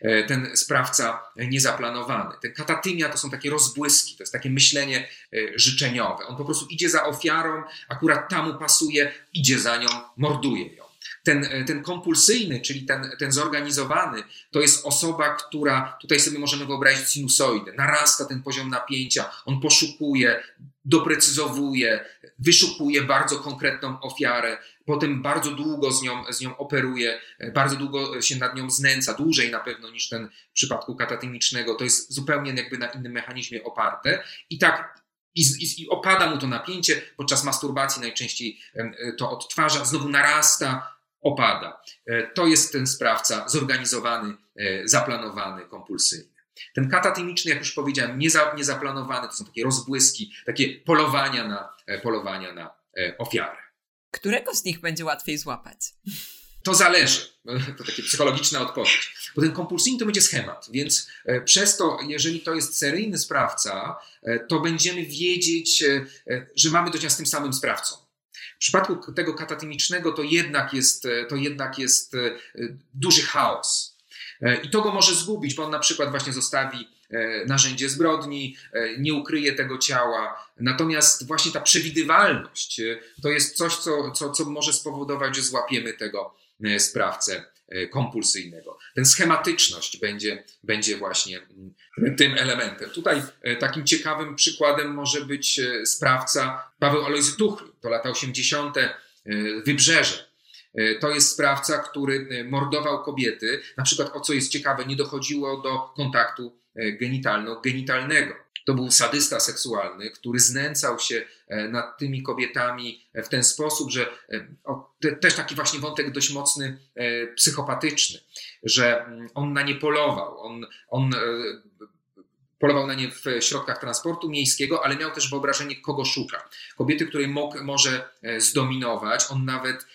E, ten sprawca niezaplanowany. Ten katatymia to są takie rozbłyski, to jest takie myślenie e, życzeniowe. On po prostu idzie za ofiarą, akurat tam pasuje, idzie za nią, morduje ją. Ten, e, ten kompulsyjny, czyli ten, ten zorganizowany, to jest osoba, która, tutaj sobie możemy wyobrazić sinusoidę, narasta ten poziom napięcia, on poszukuje, doprecyzowuje, wyszukuje bardzo konkretną ofiarę, potem bardzo długo z nią, z nią operuje, bardzo długo się nad nią znęca, dłużej na pewno niż ten w przypadku katatymicznego. To jest zupełnie jakby na innym mechanizmie oparte. I tak i, i, i, opada mu to napięcie, podczas masturbacji najczęściej to odtwarza, znowu narasta, opada. E, to jest ten sprawca zorganizowany, e, zaplanowany, kompulsyjny. Ten katatymiczny, jak już powiedziałem, niezaplanowany, to są takie rozbłyski, takie polowania na, e, polowania na ofiarę. Którego z nich będzie łatwiej złapać? To zależy. To takie psychologiczna odpowiedź. Bo ten kompulsyjny to będzie schemat, więc e, przez to, jeżeli to jest seryjny sprawca, e, to będziemy wiedzieć, e, że mamy do czynienia z tym samym sprawcą. W przypadku tego katatymicznego to jednak jest, to jednak jest duży chaos. I to go może zgubić, bo on na przykład właśnie zostawi narzędzie zbrodni, e, nie ukryje tego ciała. Natomiast właśnie ta przewidywalność e, to jest coś, co, co, co może spowodować, że złapiemy tego sprawcę kompulsyjnego. Ten schematyczność będzie, będzie właśnie mm, tym elementem. Tutaj takim ciekawym przykładem może być sprawca Paweł Alojzy Tuchl, to lata 80. Wybrzeże. To jest sprawca, który mordował kobiety. Na przykład, o co jest ciekawe, nie dochodziło do kontaktu E, genitalno-genitalnego. To był sadysta seksualny, który znęcał się e, nad tymi kobietami w ten sposób, że e, o, te, też taki właśnie wątek dość mocny, psychopatyczny, że mm, on na nie polował, on, on polował na nie w środkach transportu miejskiego, ale miał też wyobrażenie, kogo szuka. Kobiety, której mógł, może zdominować, on nawet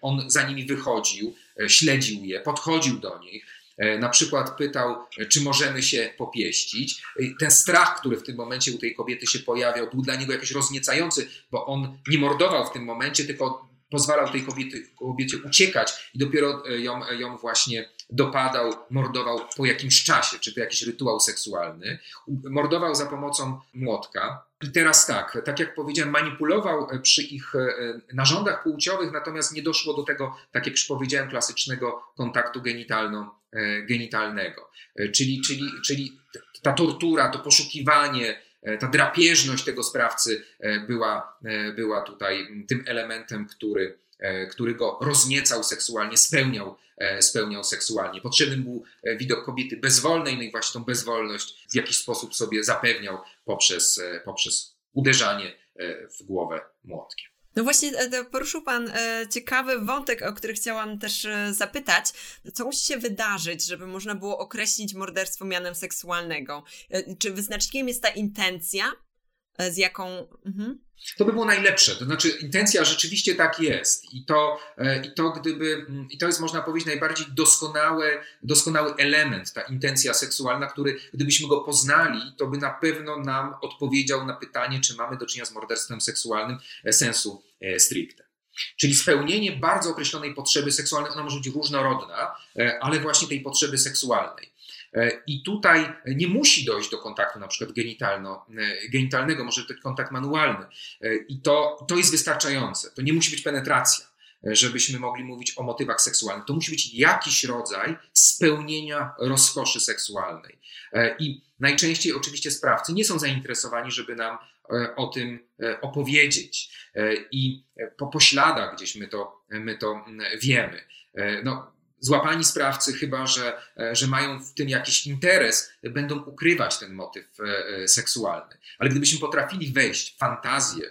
on za nimi wychodził, śledził je, podchodził do nich na przykład pytał, czy możemy się popieścić. Ten strach, który w tym momencie u tej kobiety się pojawiał, był dla niego jakiś rozniecający, bo on nie mordował w tym momencie, tylko pozwalał tej kobiety, kobiecie uciekać i dopiero ją, ją właśnie dopadał, mordował po jakimś czasie, czy to jakiś rytuał seksualny. Mordował za pomocą młotka. I teraz tak, tak jak powiedziałem, manipulował przy ich e, narządach płciowych, natomiast nie doszło do tego, tak jak już powiedziałem, klasycznego kontaktu genitalno, e, genitalnego. E, czyli, czyli, czyli ta tortura, to poszukiwanie, ta drapieżność tego sprawcy była, była tutaj tym elementem, który, który go rozniecał seksualnie, spełniał E, spełniał seksualnie. Potrzebny był e, widok kobiety bezwolnej, no i właśnie tą bezwolność w jakiś sposób sobie zapewniał poprzez, e, poprzez uderzanie w głowę młotkiem. No właśnie, poruszył Pan ciekawy wątek, o który chciałam też zapytać. Co musi się wydarzyć, żeby można było określić morderstwo mianem seksualnego? Czy wyznacznikiem jest ta intencja, z jaką. Mhm. To by było najlepsze. To znaczy, intencja rzeczywiście tak jest. I to, e, i to gdyby, mm, i to jest można powiedzieć najbardziej doskonały, doskonały element, ta intencja seksualna, który gdybyśmy go poznali, to by na pewno nam odpowiedział na pytanie, czy mamy do czynienia z morderstwem seksualnym e, sensu e, stricte. Czyli spełnienie bardzo określonej potrzeby seksualnej, ona może być różnorodna, ale właśnie tej potrzeby seksualnej. E, I tutaj nie musi dojść do kontaktu na przykład genitalno, e, genitalnego, może to kontakt manualny. E, I to, to jest wystarczające. To nie musi być penetracja, żebyśmy mogli mówić o motywach seksualnych. To musi być jakiś rodzaj spełnienia rozkoszy seksualnej. I najczęściej oczywiście sprawcy nie są zainteresowani, żeby nam o tym opowiedzieć. I po pośladach gdzieś my to, my to wiemy. No, złapani sprawcy, chyba że, e, że mają w tym jakiś interes, będą ukrywać ten motyw e, e, seksualny. Ale gdybyśmy potrafili wejść w fantazję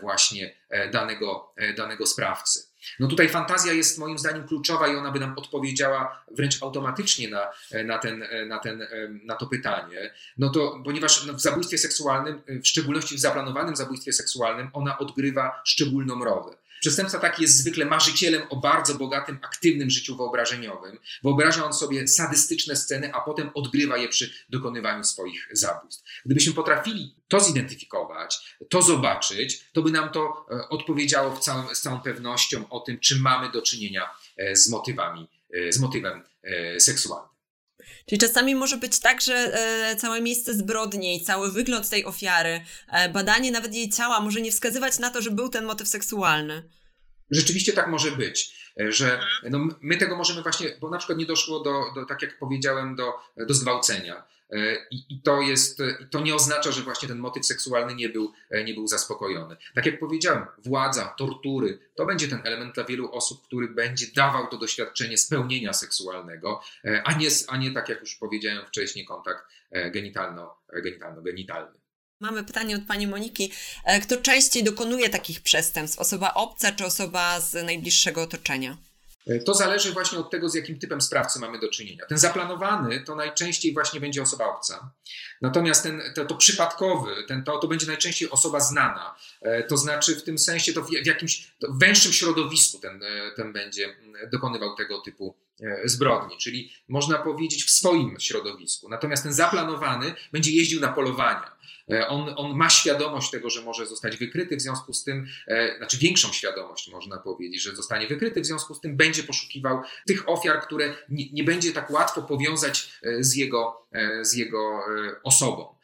właśnie danego, danego sprawcy, no tutaj fantazja jest moim zdaniem kluczowa i ona by nam odpowiedziała wręcz automatycznie na, na, ten, na, ten, na to pytanie. No to, ponieważ w zabójstwie seksualnym, w szczególności w zaplanowanym zabójstwie seksualnym, ona odgrywa szczególną rolę. Przestępca taki jest zwykle marzycielem o bardzo bogatym, aktywnym życiu wyobrażeniowym. Wyobraża on sobie sadystyczne sceny, a potem odgrywa je przy dokonywaniu swoich zabójstw. Gdybyśmy potrafili to zidentyfikować, to zobaczyć, to by nam to e, odpowiedziało całym, z całą pewnością o tym, czy mamy do czynienia e, z motywami, e, z motywem seksualnym. Czyli czasami może być tak, że e, całe miejsce zbrodni, cały wygląd tej ofiary, e, badanie nawet jej ciała może nie wskazywać na to, że był ten motyw seksualny. Rzeczywiście tak może być, e, że no, my tego możemy właśnie, bo na przykład nie doszło do, do tak jak powiedziałem, do, do zgwałcenia. E, I, I, to jest, to nie oznacza, że właśnie ten motyw seksualny nie był, e, nie był zaspokojony. Tak jak powiedziałem, władza, tortury, to będzie ten element dla wielu osób, który będzie dawał to doświadczenie spełnienia seksualnego, e, a nie, a nie tak jak już powiedziałem wcześniej, kontakt genitalno-genitalny. Mamy pytanie od pani Moniki. Kto częściej dokonuje takich przestępstw? Osoba obca czy osoba z najbliższego otoczenia? E, to zależy właśnie od tego, z jakim typem sprawcy mamy do czynienia. Ten zaplanowany to najczęściej właśnie będzie osoba obca. Natomiast ten, to, to przypadkowy, ten, to, to będzie najczęściej osoba znana. E, to znaczy w tym sensie to w, jakimś w węższym środowisku ten, e, ten będzie dokonywał tego typu zbrodni, czyli można powiedzieć w swoim środowisku. Natomiast ten zaplanowany będzie jeździł na polowania E, on, on ma świadomość tego, że może zostać wykryty, w związku z tym, e, znaczy większą świadomość można powiedzieć, że zostanie wykryty, w związku z tym będzie poszukiwał tych ofiar, które nie, nie będzie tak łatwo powiązać e, z jego, z jego osobą.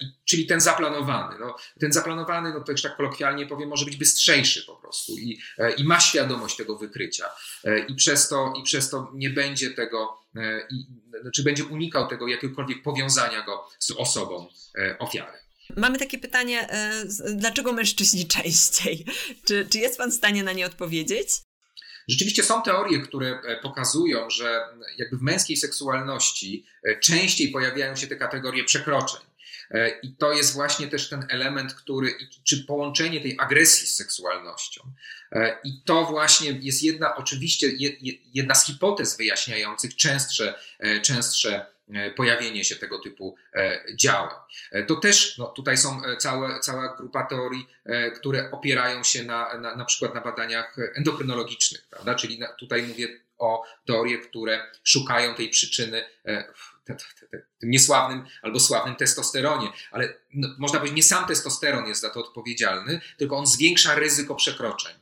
I, czyli ten zaplanowany. No, ten zaplanowany, no to już tak kolokwialnie powiem, może być bystrzejszy po prostu i, i ma świadomość tego wykrycia. I przez to, i przez to nie będzie tego, i, znaczy będzie unikał tego jakiegokolwiek powiązania go z osobą ofiary. Mamy takie pytanie, e, dlaczego mężczyźni częściej? Czy, czy jest Pan w stanie na nie odpowiedzieć? Rzeczywiście są teorie, które e, pokazują, że jakby w męskiej seksualności e, częściej pojawiają się te kategorie przekroczeń. I to jest właśnie też ten element, który, czy połączenie tej agresji z seksualnością. I to właśnie jest jedna, oczywiście, jedna z hipotez wyjaśniających częstsze, częstsze E, pojawienie się tego typu e, działań. E, to też no, tutaj są całe, cała grupa teorii, które opierają się na, na, na przykład na badaniach endokrynologicznych, prawda? czyli na, tutaj mówię o teorie, które szukają tej przyczyny w tym niesławnym albo sławnym testosteronie, ale no, można powiedzieć, nie sam testosteron jest za to odpowiedzialny, tylko on zwiększa ryzyko przekroczeń,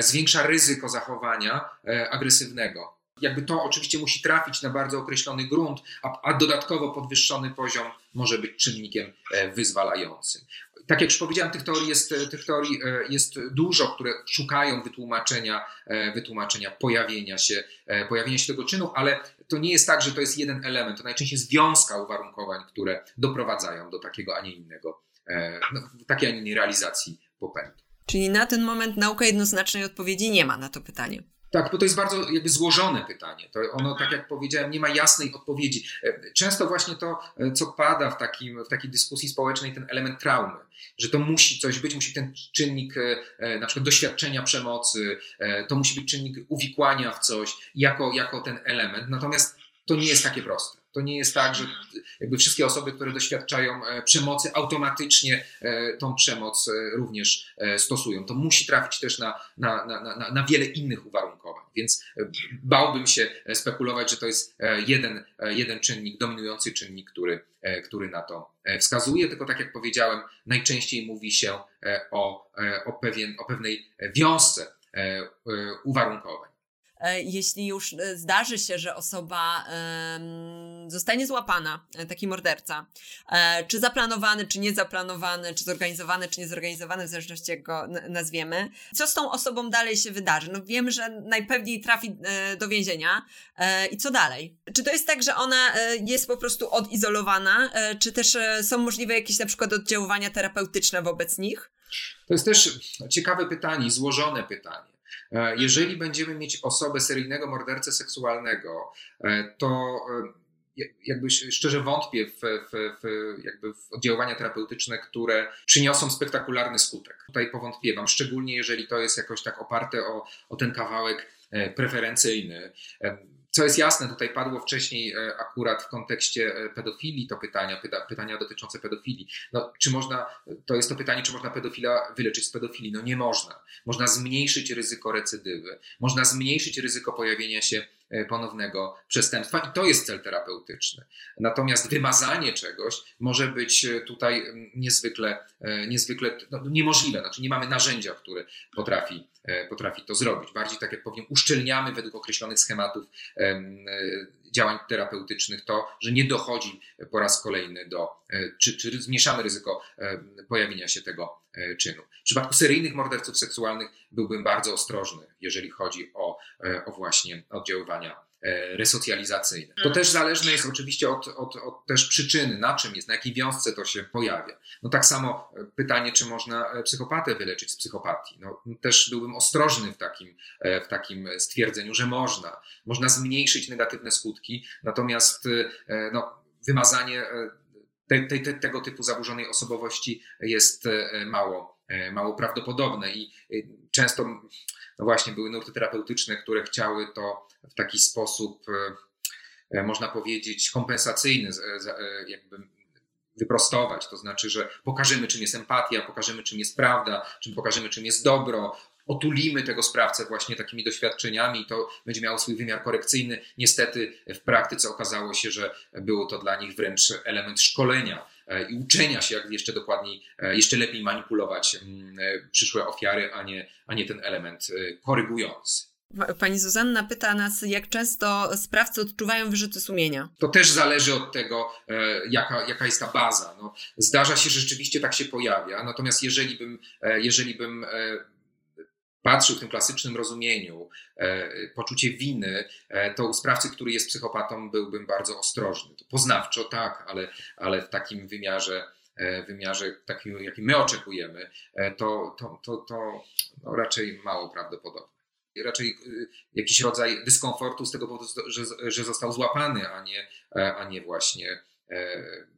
zwiększa ryzyko zachowania agresywnego. Jakby to oczywiście musi trafić na bardzo określony grunt, a, a dodatkowo podwyższony poziom może być czynnikiem e, wyzwalającym. Tak jak już powiedziałem, tych teorii jest, e, tych teorii e, jest dużo, które szukają wytłumaczenia, wytłumaczenia pojawienia się, pojawienia się tego czynu, ale to nie jest tak, że to jest jeden element, to najczęściej jest wiązka uwarunkowań, które doprowadzają do takiego, a nie innego, no, takiej, a nie innej realizacji popędu. Czyli na ten moment nauka jednoznacznej odpowiedzi nie ma na to pytanie. Tak, bo to jest bardzo jakby złożone pytanie. To ono, tak jak powiedziałem, nie ma jasnej odpowiedzi. E, często właśnie to, e, co pada w, takim, w takiej dyskusji społecznej, ten element traumy, że to musi coś być, musi ten czynnik e, na przykład doświadczenia przemocy, to musi być czynnik uwikłania w coś jako, jako ten element. Natomiast to nie jest takie proste. To nie jest tak, że jakby wszystkie osoby, które doświadczają e, przemocy, automatycznie e, tą przemoc e, również stosują. To musi trafić też na, na, na, na wiele innych uwarunkowań. Więc bałbym się spekulować, że to jest jeden, jeden czynnik, dominujący czynnik, który, który na to wskazuje. Tylko tak jak powiedziałem, najczęściej mówi się o, o, pewien, o pewnej wiązce uwarunkowań. E, jeśli już e, zdarzy się, że osoba zostanie złapana, e, taki morderca, czy zaplanowany, czy niezaplanowany, czy zorganizowany, czy niezorganizowany, w zależności jak go nazwiemy, co z tą osobą dalej się wydarzy? No wiemy, że najpewniej trafi do więzienia i co dalej? Czy to jest tak, że ona jest po prostu odizolowana, czy też są możliwe jakieś na przykład oddziaływania terapeutyczne wobec nich? To jest też ciekawe pytanie, złożone pytanie. E, jeżeli będziemy mieć osobę seryjnego mordercę seksualnego, e, to e, jakby szczerze wątpię w, w, w, jakby w oddziaływania terapeutyczne, które przyniosą spektakularny skutek. Tutaj powątpiewam, szczególnie jeżeli to jest jakoś tak oparte o, o ten kawałek preferencyjny. Co jest jasne, tutaj padło wcześniej e, akurat w kontekście e, pedofilii to pytania, pyta, pytania dotyczące pedofilii. No, czy można, to jest to pytanie, czy można pedofila wyleczyć z pedofilii? No nie można. Można zmniejszyć ryzyko recydywy, można zmniejszyć ryzyko pojawienia się ponownego przestępstwa i to jest cel terapeutyczny. Natomiast wymazanie czegoś może być e, tutaj niezwykle, e, niezwykle no, niemożliwe. Znaczy nie mamy narzędzia, które potrafi, potrafi to zrobić. Bardziej, tak jak powiem, uszczelniamy według określonych schematów działań terapeutycznych to, że nie dochodzi po raz kolejny do, czy, czy zmniejszamy ryzyko pojawienia się tego czynu. W przypadku seryjnych morderców seksualnych byłbym bardzo ostrożny, jeżeli chodzi o, o właśnie oddziaływania e, resocjalizacyjne. To też zależne jest oczywiście od, od, od, też przyczyny, na czym jest, na jakiej wiązce to się pojawia. No tak samo e, pytanie, czy można e, psychopatę wyleczyć z psychopatii. No, też byłbym ostrożny w takim, w takim stwierdzeniu, że można. Można zmniejszyć negatywne skutki, natomiast no, wymazanie te, te, te, tego typu zaburzonej osobowości jest mało E, mało prawdopodobne i e, często no właśnie były nurty terapeutyczne, które chciały to w taki sposób, e, można powiedzieć, kompensacyjny, jakby wyprostować. To znaczy, że pokażemy, czym jest empatia, pokażemy, czym jest prawda, czym pokażemy, czym jest dobro, otulimy tego sprawcę właśnie takimi doświadczeniami to będzie miało swój wymiar korekcyjny. Niestety w praktyce okazało się, że było to dla nich wręcz element szkolenia E, i uczenia się, jak jeszcze dokładniej, e, jeszcze lepiej manipulować mm, e, przyszłe ofiary, a nie, a nie ten element korygujący. Pani Zuzanna pyta nas, jak często sprawcy odczuwają wyrzuty sumienia. To też zależy od tego, jaka, jaka jest ta baza. No, zdarza się, że rzeczywiście tak się pojawia, natomiast jeżeli bym, jeżeli bym patrzył w tym klasycznym rozumieniu e, poczucie winy, e, to u sprawcy, który jest psychopatą, byłbym bardzo ostrożny. To poznawczo tak, ale, ale w takim wymiarze, e, wymiarze takim, jaki my oczekujemy, to, to, to, to no raczej mało prawdopodobne. Raczej jakiś rodzaj dyskomfortu z tego powodu, że, że został złapany, a nie, a nie właśnie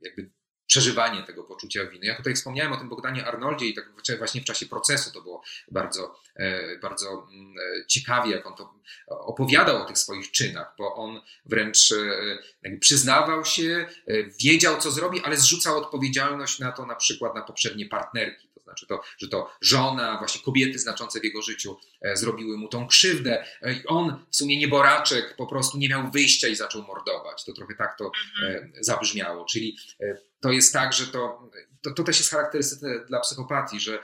jakby przeżywanie tego poczucia winy. Ja tutaj wspomniałem o tym Bogdanie Arnoldzie i tak właśnie w czasie procesu to było bardzo, e, bardzo mm, e, ciekawie, jak on to opowiadał o tych swoich czynach, bo on wręcz e, przyznawał się, wiedział co zrobi, ale zrzucał odpowiedzialność na to na przykład na poprzednie partnerki. Znaczy to, że to żona, właśnie kobiety znaczące w jego życiu zrobiły mu tą krzywdę i on w sumie nieboraczek po prostu nie miał wyjścia i zaczął mordować. To trochę tak to mhm. zabrzmiało, czyli to jest tak, że to, to, to, też jest charakterystyczne dla psychopatii, że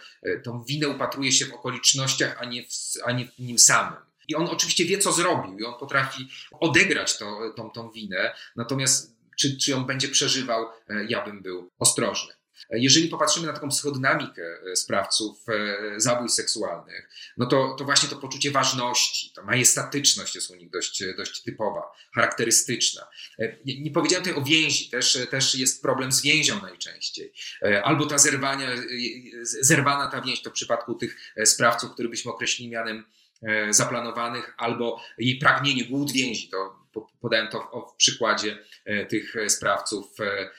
tą winę upatruje się w okolicznościach, a nie w, a nie w nim samym. I on oczywiście wie, co zrobił, i on potrafi odegrać to, tą, tą winę, natomiast czy, czy ją będzie przeżywał, e, ja bym był ostrożny. E, jeżeli popatrzymy na taką psychodynamikę e, sprawców zabójstw seksualnych, no to, to właśnie to poczucie ważności, ta majestatyczność jest u nich dość, dość typowa, charakterystyczna. Nie, nie powiedziałem tutaj o więzi, też, też jest problem z więzią najczęściej. Albo ta zerwania, zerwana ta więź, to w przypadku tych sprawców, które byśmy określili mianem E, zaplanowanych, albo jej pragnienie, głód więzi. To podałem to w, w przykładzie e, tych sprawców e,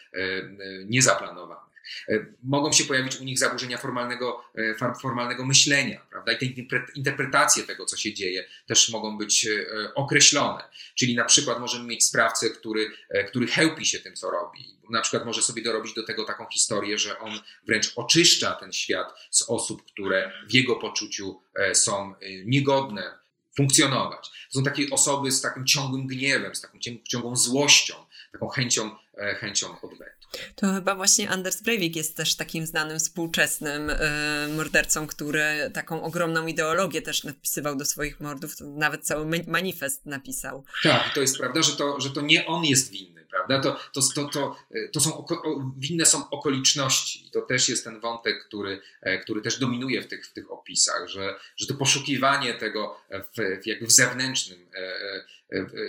niezaplanowanych. E, mogą się pojawić u nich zaburzenia formalnego, e, formalnego myślenia, prawda? I te interpretacje tego, co się dzieje, też mogą być e, określone. Czyli na przykład możemy mieć sprawcę, który, który chełpi się tym, co robi. Na przykład może sobie dorobić do tego taką historię, że on wręcz oczyszcza ten świat z osób, które w jego poczuciu są niegodne funkcjonować. To są takie osoby z takim ciągłym gniewem, z taką ciągłą złością, taką chęcią, chęcią odwetu. To chyba właśnie Anders Breivik jest też takim znanym współczesnym y, mordercą, który taką ogromną ideologię też napisywał do swoich mordów, nawet cały manifest napisał. Tak, to jest prawda, że to, że to nie on jest winny, prawda? To, to, to, to, to są oko, winne są okoliczności. I to też jest ten wątek, który, e, który też dominuje w tych, w tych opisach, że, że to poszukiwanie tego w, jakby w zewnętrznym, e,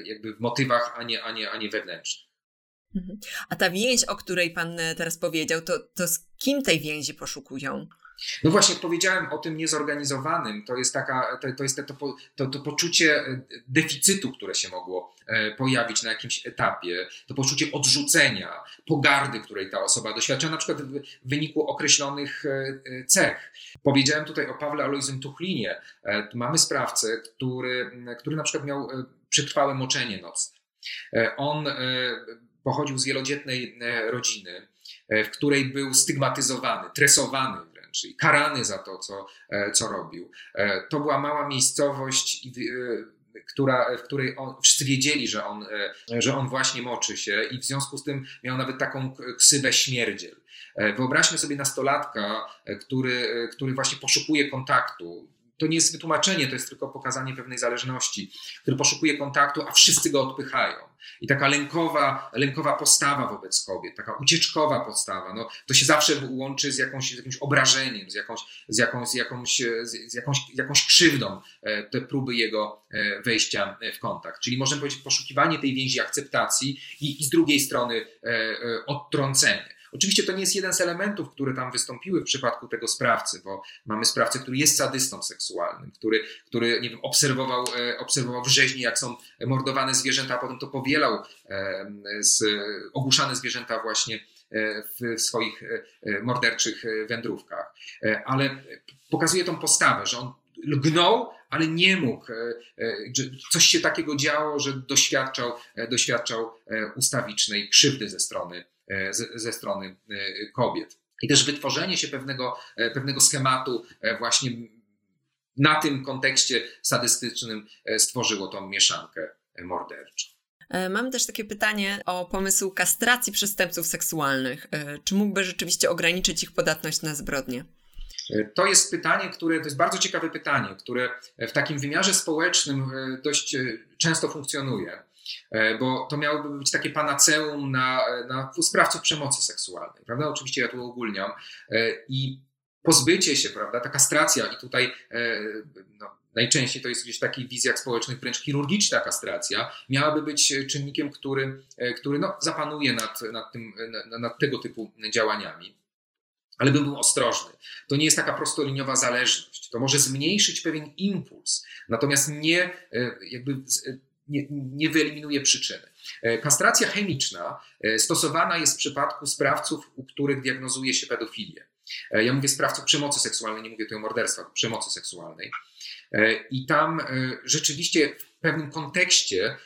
jakby w motywach, a nie, a nie, a nie wewnętrznych. Mhm. A ta więź, o której pan e, teraz powiedział, to, to z kim tej więzi poszukują? No właśnie, powiedziałem o tym niezorganizowanym. To jest, taka, to, to, jest to, to, to poczucie e, deficytu, które się mogło e, pojawić na jakimś etapie, to poczucie odrzucenia, pogardy, której ta osoba doświadcza, na przykład w wyniku określonych cech. Powiedziałem tutaj o Pawle Alojzym Tuchlinie. Mamy sprawcę, który, który na przykład miał przetrwałe moczenie nocne. On pochodził z wielodzietnej e, rodziny, e, w której był stygmatyzowany, tresowany wręcz i karany za to, co, e, co robił. To była mała miejscowość, która, w której on, wszyscy wiedzieli, że on, że on właśnie moczy się i w związku z tym miał nawet taką ksywę śmierdziel. Wyobraźmy sobie nastolatka, który, który właśnie poszukuje kontaktu, to nie jest wytłumaczenie, to jest tylko pokazanie pewnej zależności, który poszukuje kontaktu, a wszyscy go odpychają. I taka lękowa, lękowa postawa wobec kobiet, taka ucieczkowa postawa, no, to się zawsze łączy z, jakąś, z jakimś obrażeniem, z jakąś, z jakąś, z jakąś, z jakąś, jakąś krzywdą, e, te próby jego e, wejścia w kontakt. Czyli możemy powiedzieć poszukiwanie tej więzi akceptacji i, i z drugiej strony e, odtrącenie. Oczywiście to nie jest jeden z elementów, które tam wystąpiły w przypadku tego sprawcy, bo mamy sprawcę, który jest sadystą seksualnym, który, który nie wiem, obserwował, e, obserwował w rzeźni, jak są mordowane zwierzęta, a potem to powielał e, z, ogłuszane zwierzęta właśnie e, w swoich morderczych wędrówkach. Ale pokazuje tą postawę, że on lgnął, ale nie mógł. Coś się takiego działo, że doświadczał, doświadczał ustawicznej krzywdy ze strony E, ze strony e, kobiet. I też wytworzenie się pewnego, e, pewnego schematu właśnie na tym kontekście sadystycznym stworzyło tą mieszankę morderczą. Mam też takie pytanie o pomysł kastracji przestępców seksualnych. Czy mógłby rzeczywiście ograniczyć ich podatność na zbrodnie? To jest pytanie, które to jest bardzo ciekawe pytanie, które w takim wymiarze społecznym dość często funkcjonuje. E, bo to miałoby być takie panaceum na, na sprawców przemocy seksualnej, prawda? Oczywiście ja tu ogólniam. E, I pozbycie się, prawda, ta kastracja i tutaj e, no, najczęściej to jest gdzieś w takich wizjach społecznych wręcz chirurgiczna kastracja, miałaby być czynnikiem, który, który no, zapanuje nad, nad, tym, nad tego typu działaniami. Ale bym był ostrożny. To nie jest taka prostoliniowa zależność. To może zmniejszyć pewien impuls, natomiast nie jakby nie, nie wyeliminuje przyczyny. E, kastracja chemiczna e, stosowana jest w przypadku sprawców, u których diagnozuje się pedofilię. E, ja mówię sprawców przemocy seksualnej, nie mówię tutaj o morderstwach, przemocy seksualnej. I tam rzeczywiście w pewnym kontekście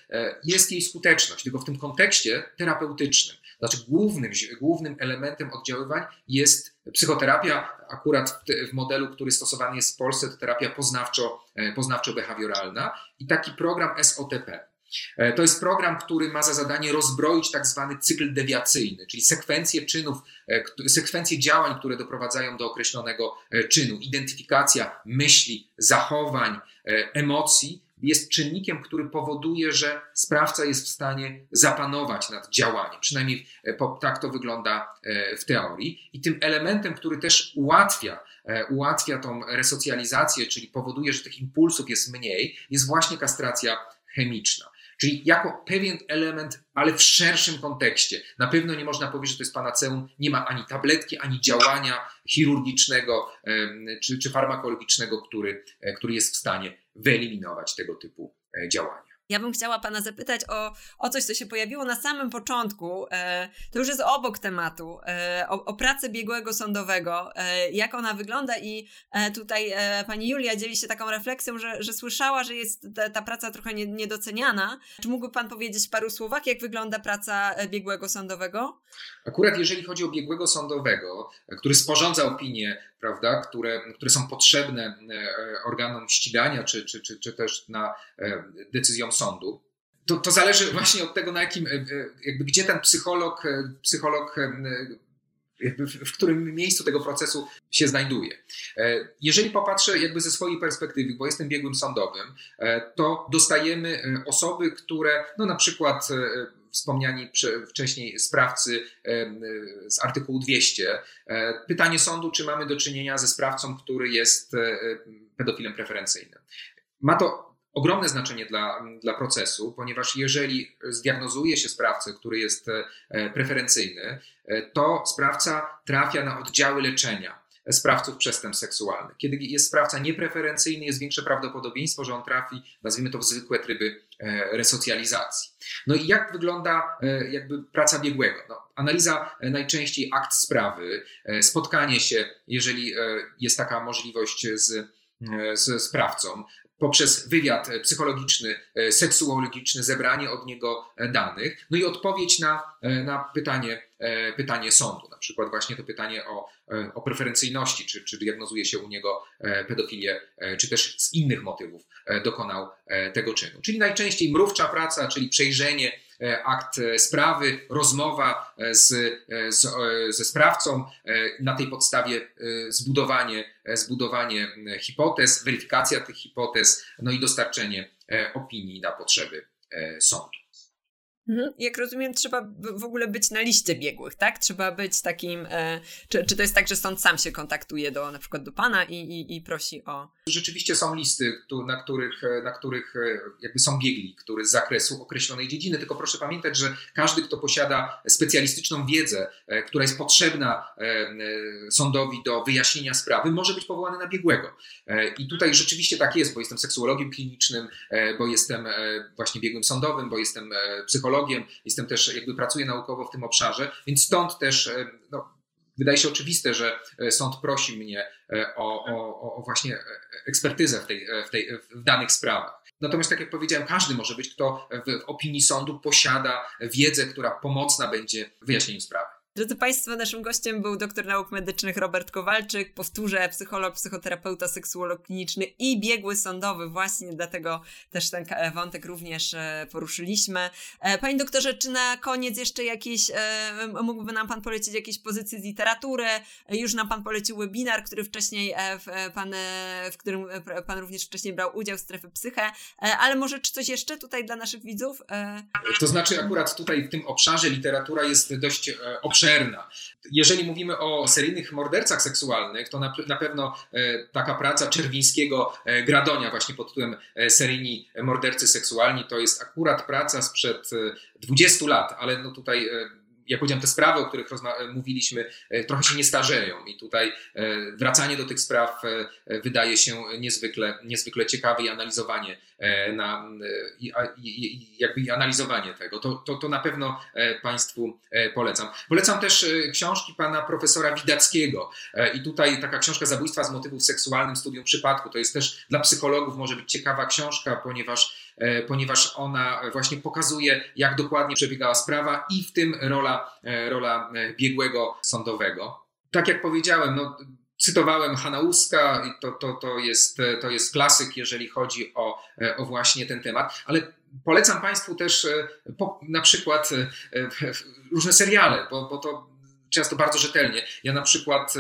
jest jej skuteczność, tylko w tym kontekście terapeutycznym. Znaczy głównym, głównym elementem oddziaływań jest psychoterapia, akurat w, modelu, który stosowany jest w Polsce, to terapia poznawczo, poznawczo-behawioralna i taki program SOTP. E, to jest program, który ma za zadanie rozbroić tak zwany cykl dewiacyjny, czyli sekwencję czynów, e, sekwencję działań, które doprowadzają do określonego e, czynu. Identyfikacja myśli, zachowań, emocji jest czynnikiem, który powoduje, że sprawca jest w stanie zapanować nad działaniem. Przynajmniej tak to wygląda w teorii. I tym elementem, który też ułatwia, ułatwia tą resocjalizację, czyli powoduje, że tych impulsów jest mniej, jest właśnie kastracja chemiczna. Czyli jako pewien element, ale w szerszym kontekście. Na pewno nie można powiedzieć, że to jest panaceum, nie ma ani tabletki, ani działania chirurgicznego czy, czy farmakologicznego, który, e, który jest w stanie wyeliminować tego typu e, działania. Ja bym chciała Pana zapytać o, o coś, co się pojawiło na samym początku. E, to już jest obok tematu. E, o, o pracę biegłego sądowego. E, jak ona wygląda i e, tutaj e, Pani Julia dzieli się taką refleksją, że, że słyszała, że jest ta, ta praca trochę nie, niedoceniana. Czy mógłby Pan powiedzieć w paru słowach, jak wygląda praca biegłego sądowego? Akurat jeżeli chodzi o biegłego sądowego, który sporządza opinie, prawda, które, które są potrzebne organom ścigania, czy, czy, czy, czy też na decyzjom sądu. To, to zależy właśnie od tego, na jakim, e, e, jakby gdzie ten psycholog, e, psycholog w którym miejscu tego procesu się znajduje. Jeżeli popatrzę jakby ze swojej perspektywy, bo jestem biegłym sądowym, to dostajemy osoby, które no na przykład wspomniani wcześniej sprawcy z artykułu 200. Pytanie sądu, czy mamy do czynienia ze sprawcą, który jest pedofilem preferencyjnym. Ma to ogromne znaczenie dla, dla procesu, ponieważ jeżeli zdiagnozuje się sprawcę, który jest e, preferencyjny, e, to sprawca trafia na oddziały leczenia sprawców przestępstw seksualnych. Kiedy jest sprawca niepreferencyjny, jest większe prawdopodobieństwo, że on trafi, nazwijmy to, w zwykłe tryby e, resocjalizacji. No i jak wygląda jakby praca biegłego? No, analiza najczęściej akt sprawy, spotkanie się, jeżeli jest taka możliwość z z sprawcą, poprzez wywiad psychologiczny, e, seksuologiczny, zebranie od niego e, danych, no i odpowiedź na, e, na pytanie, pytanie sądu, na przykład właśnie to pytanie o, o preferencyjności, czy, czy diagnozuje się u niego pedofilię, czy też z innych motywów dokonał tego czynu. Czyli najczęściej mrówcza praca, czyli przejrzenie E, akt e, sprawy, rozmowa e, z, z, ze sprawcą, na tej podstawie zbudowanie, zbudowanie hipotez, weryfikacja tych hipotez, no i dostarczenie opinii na potrzeby sądu. Mhm. Jak rozumiem, trzeba w ogóle być na liście biegłych, tak? Trzeba być takim. E, czy, czy to jest tak, że sąd sam się kontaktuje do na przykład do pana i, i, i prosi o. Rzeczywiście są listy, na których, e, na których e, jakby są biegli, który z zakresu określonej dziedziny. Tylko proszę pamiętać, że każdy, kto posiada specjalistyczną wiedzę, e, która jest potrzebna sądowi do wyjaśnienia sprawy, może być powołany na biegłego. I tutaj rzeczywiście tak jest, bo jestem seksuologiem klinicznym, bo jestem właśnie biegłym sądowym, bo jestem psychologiem psychologiem, jestem też, jakby pracuję naukowo w tym obszarze, więc stąd też e, no, wydaje się oczywiste, że e, sąd prosi mnie e, o, o, o właśnie ekspertyzę w, tej, w, tej, w danych sprawach. Natomiast, tak jak powiedziałem, każdy może być, kto w, w opinii sądu posiada wiedzę, która pomocna będzie w wyjaśnieniu sprawy. Drodzy Państwo, naszym gościem był doktor nauk medycznych Robert Kowalczyk, powtórzę, psycholog, psychoterapeuta, seksuolog kliniczny i biegły sądowy. Właśnie dlatego też ten wątek również e, poruszyliśmy. E, panie doktorze, czy na koniec jeszcze jakieś, e, mógłby nam Pan polecić jakieś pozycje z literatury? Już nam Pan polecił webinar, który wcześniej, pan, w którym Pan również wcześniej brał udział, strefy psyche, ale może czy coś jeszcze tutaj dla naszych widzów? To znaczy akurat tutaj w tym obszarze literatura jest dość obszerna obszerna. Jeżeli mówimy o seryjnych mordercach seksualnych, to na, na pewno e, taka praca Czerwińskiego e, Gradonia właśnie pod tytułem e, Seryjni mordercy seksualni to jest akurat praca sprzed 20 lat, ale no tutaj jak powiedziałem, te sprawy, o których mówiliśmy, trochę się nie starzeją i tutaj wracanie do tych spraw wydaje się niezwykle, niezwykle ciekawe i analizowanie E, na, e, jakby analizowanie tego. To, to, to na pewno e, Państwu polecam. Polecam też książki pana profesora Widackiego i tutaj taka książka Zabójstwa z motywów seksualnym, studium przypadku. To jest też dla psychologów może być ciekawa książka, ponieważ ponieważ ona właśnie pokazuje, jak dokładnie przebiegała sprawa i w tym rola, rola biegłego sądowego. Tak jak powiedziałem, no, Cytowałem Hanauska i to, to, to, jest, to jest klasyk, jeżeli chodzi o, o właśnie ten temat, ale polecam Państwu też po, na przykład różne seriale, bo, bo to często bardzo rzetelnie. Ja na przykład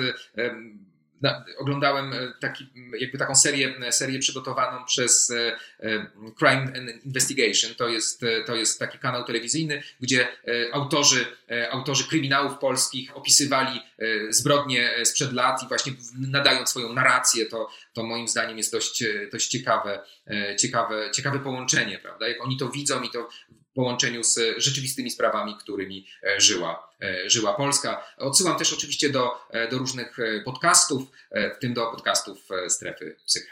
na, oglądałem e, taki, jakby taką serię, e, serię przygotowaną przez e, Crime and Investigation. To jest, to jest taki kanał telewizyjny, gdzie autorzy, autorzy kryminałów polskich opisywali zbrodnie sprzed lat i właśnie nadając swoją narrację, to, to moim zdaniem jest dość, dość ciekawe, ciekawe, ciekawe połączenie, prawda? Jak oni to widzą i to połączeniu z rzeczywistymi sprawami, którymi e, żyła, e, żyła Polska. Odsyłam też oczywiście do, e, do różnych podcastów, w tym do podcastów Strefy Psyche.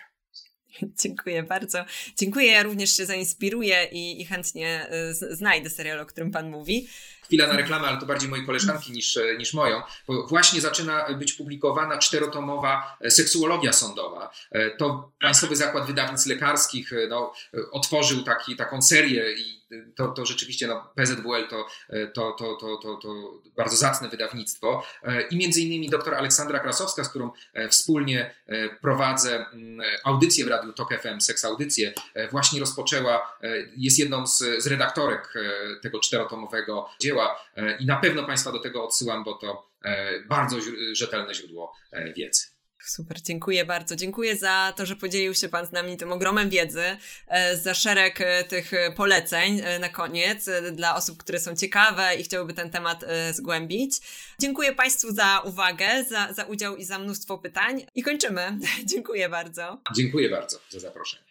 Dziękuję bardzo. Dziękuję, ja również się zainspiruję i, i chętnie znajdę serial, o którym Pan mówi chwila na reklamę, ale to bardziej mojej koleżanki niż, niż moją, bo właśnie zaczyna być publikowana czterotomowa seksuologia sądowa. To Państwowy Zakład Wydawnictw Lekarskich no, otworzył taki, taką serię i to, to rzeczywiście no, PZWL to, to, to, to, to, to bardzo zacne wydawnictwo. I między innymi doktor Aleksandra Krasowska, z którą wspólnie prowadzę audycję w Radiu Tok FM, seks audycję, właśnie rozpoczęła, jest jedną z, z redaktorek tego czterotomowego dzieła i na pewno Państwa do tego odsyłam, bo to bardzo rzetelne źródło wiedzy. Super, dziękuję bardzo. Dziękuję za to, że podzielił się Pan z nami tym ogromem wiedzy, e, za szereg e, tych poleceń e, na koniec dla osób, które są ciekawe i chciałyby ten temat zgłębić. Dziękuję Państwu za uwagę, za, za udział i za mnóstwo pytań i kończymy. dziękuję bardzo. Dziękuję bardzo za zaproszenie.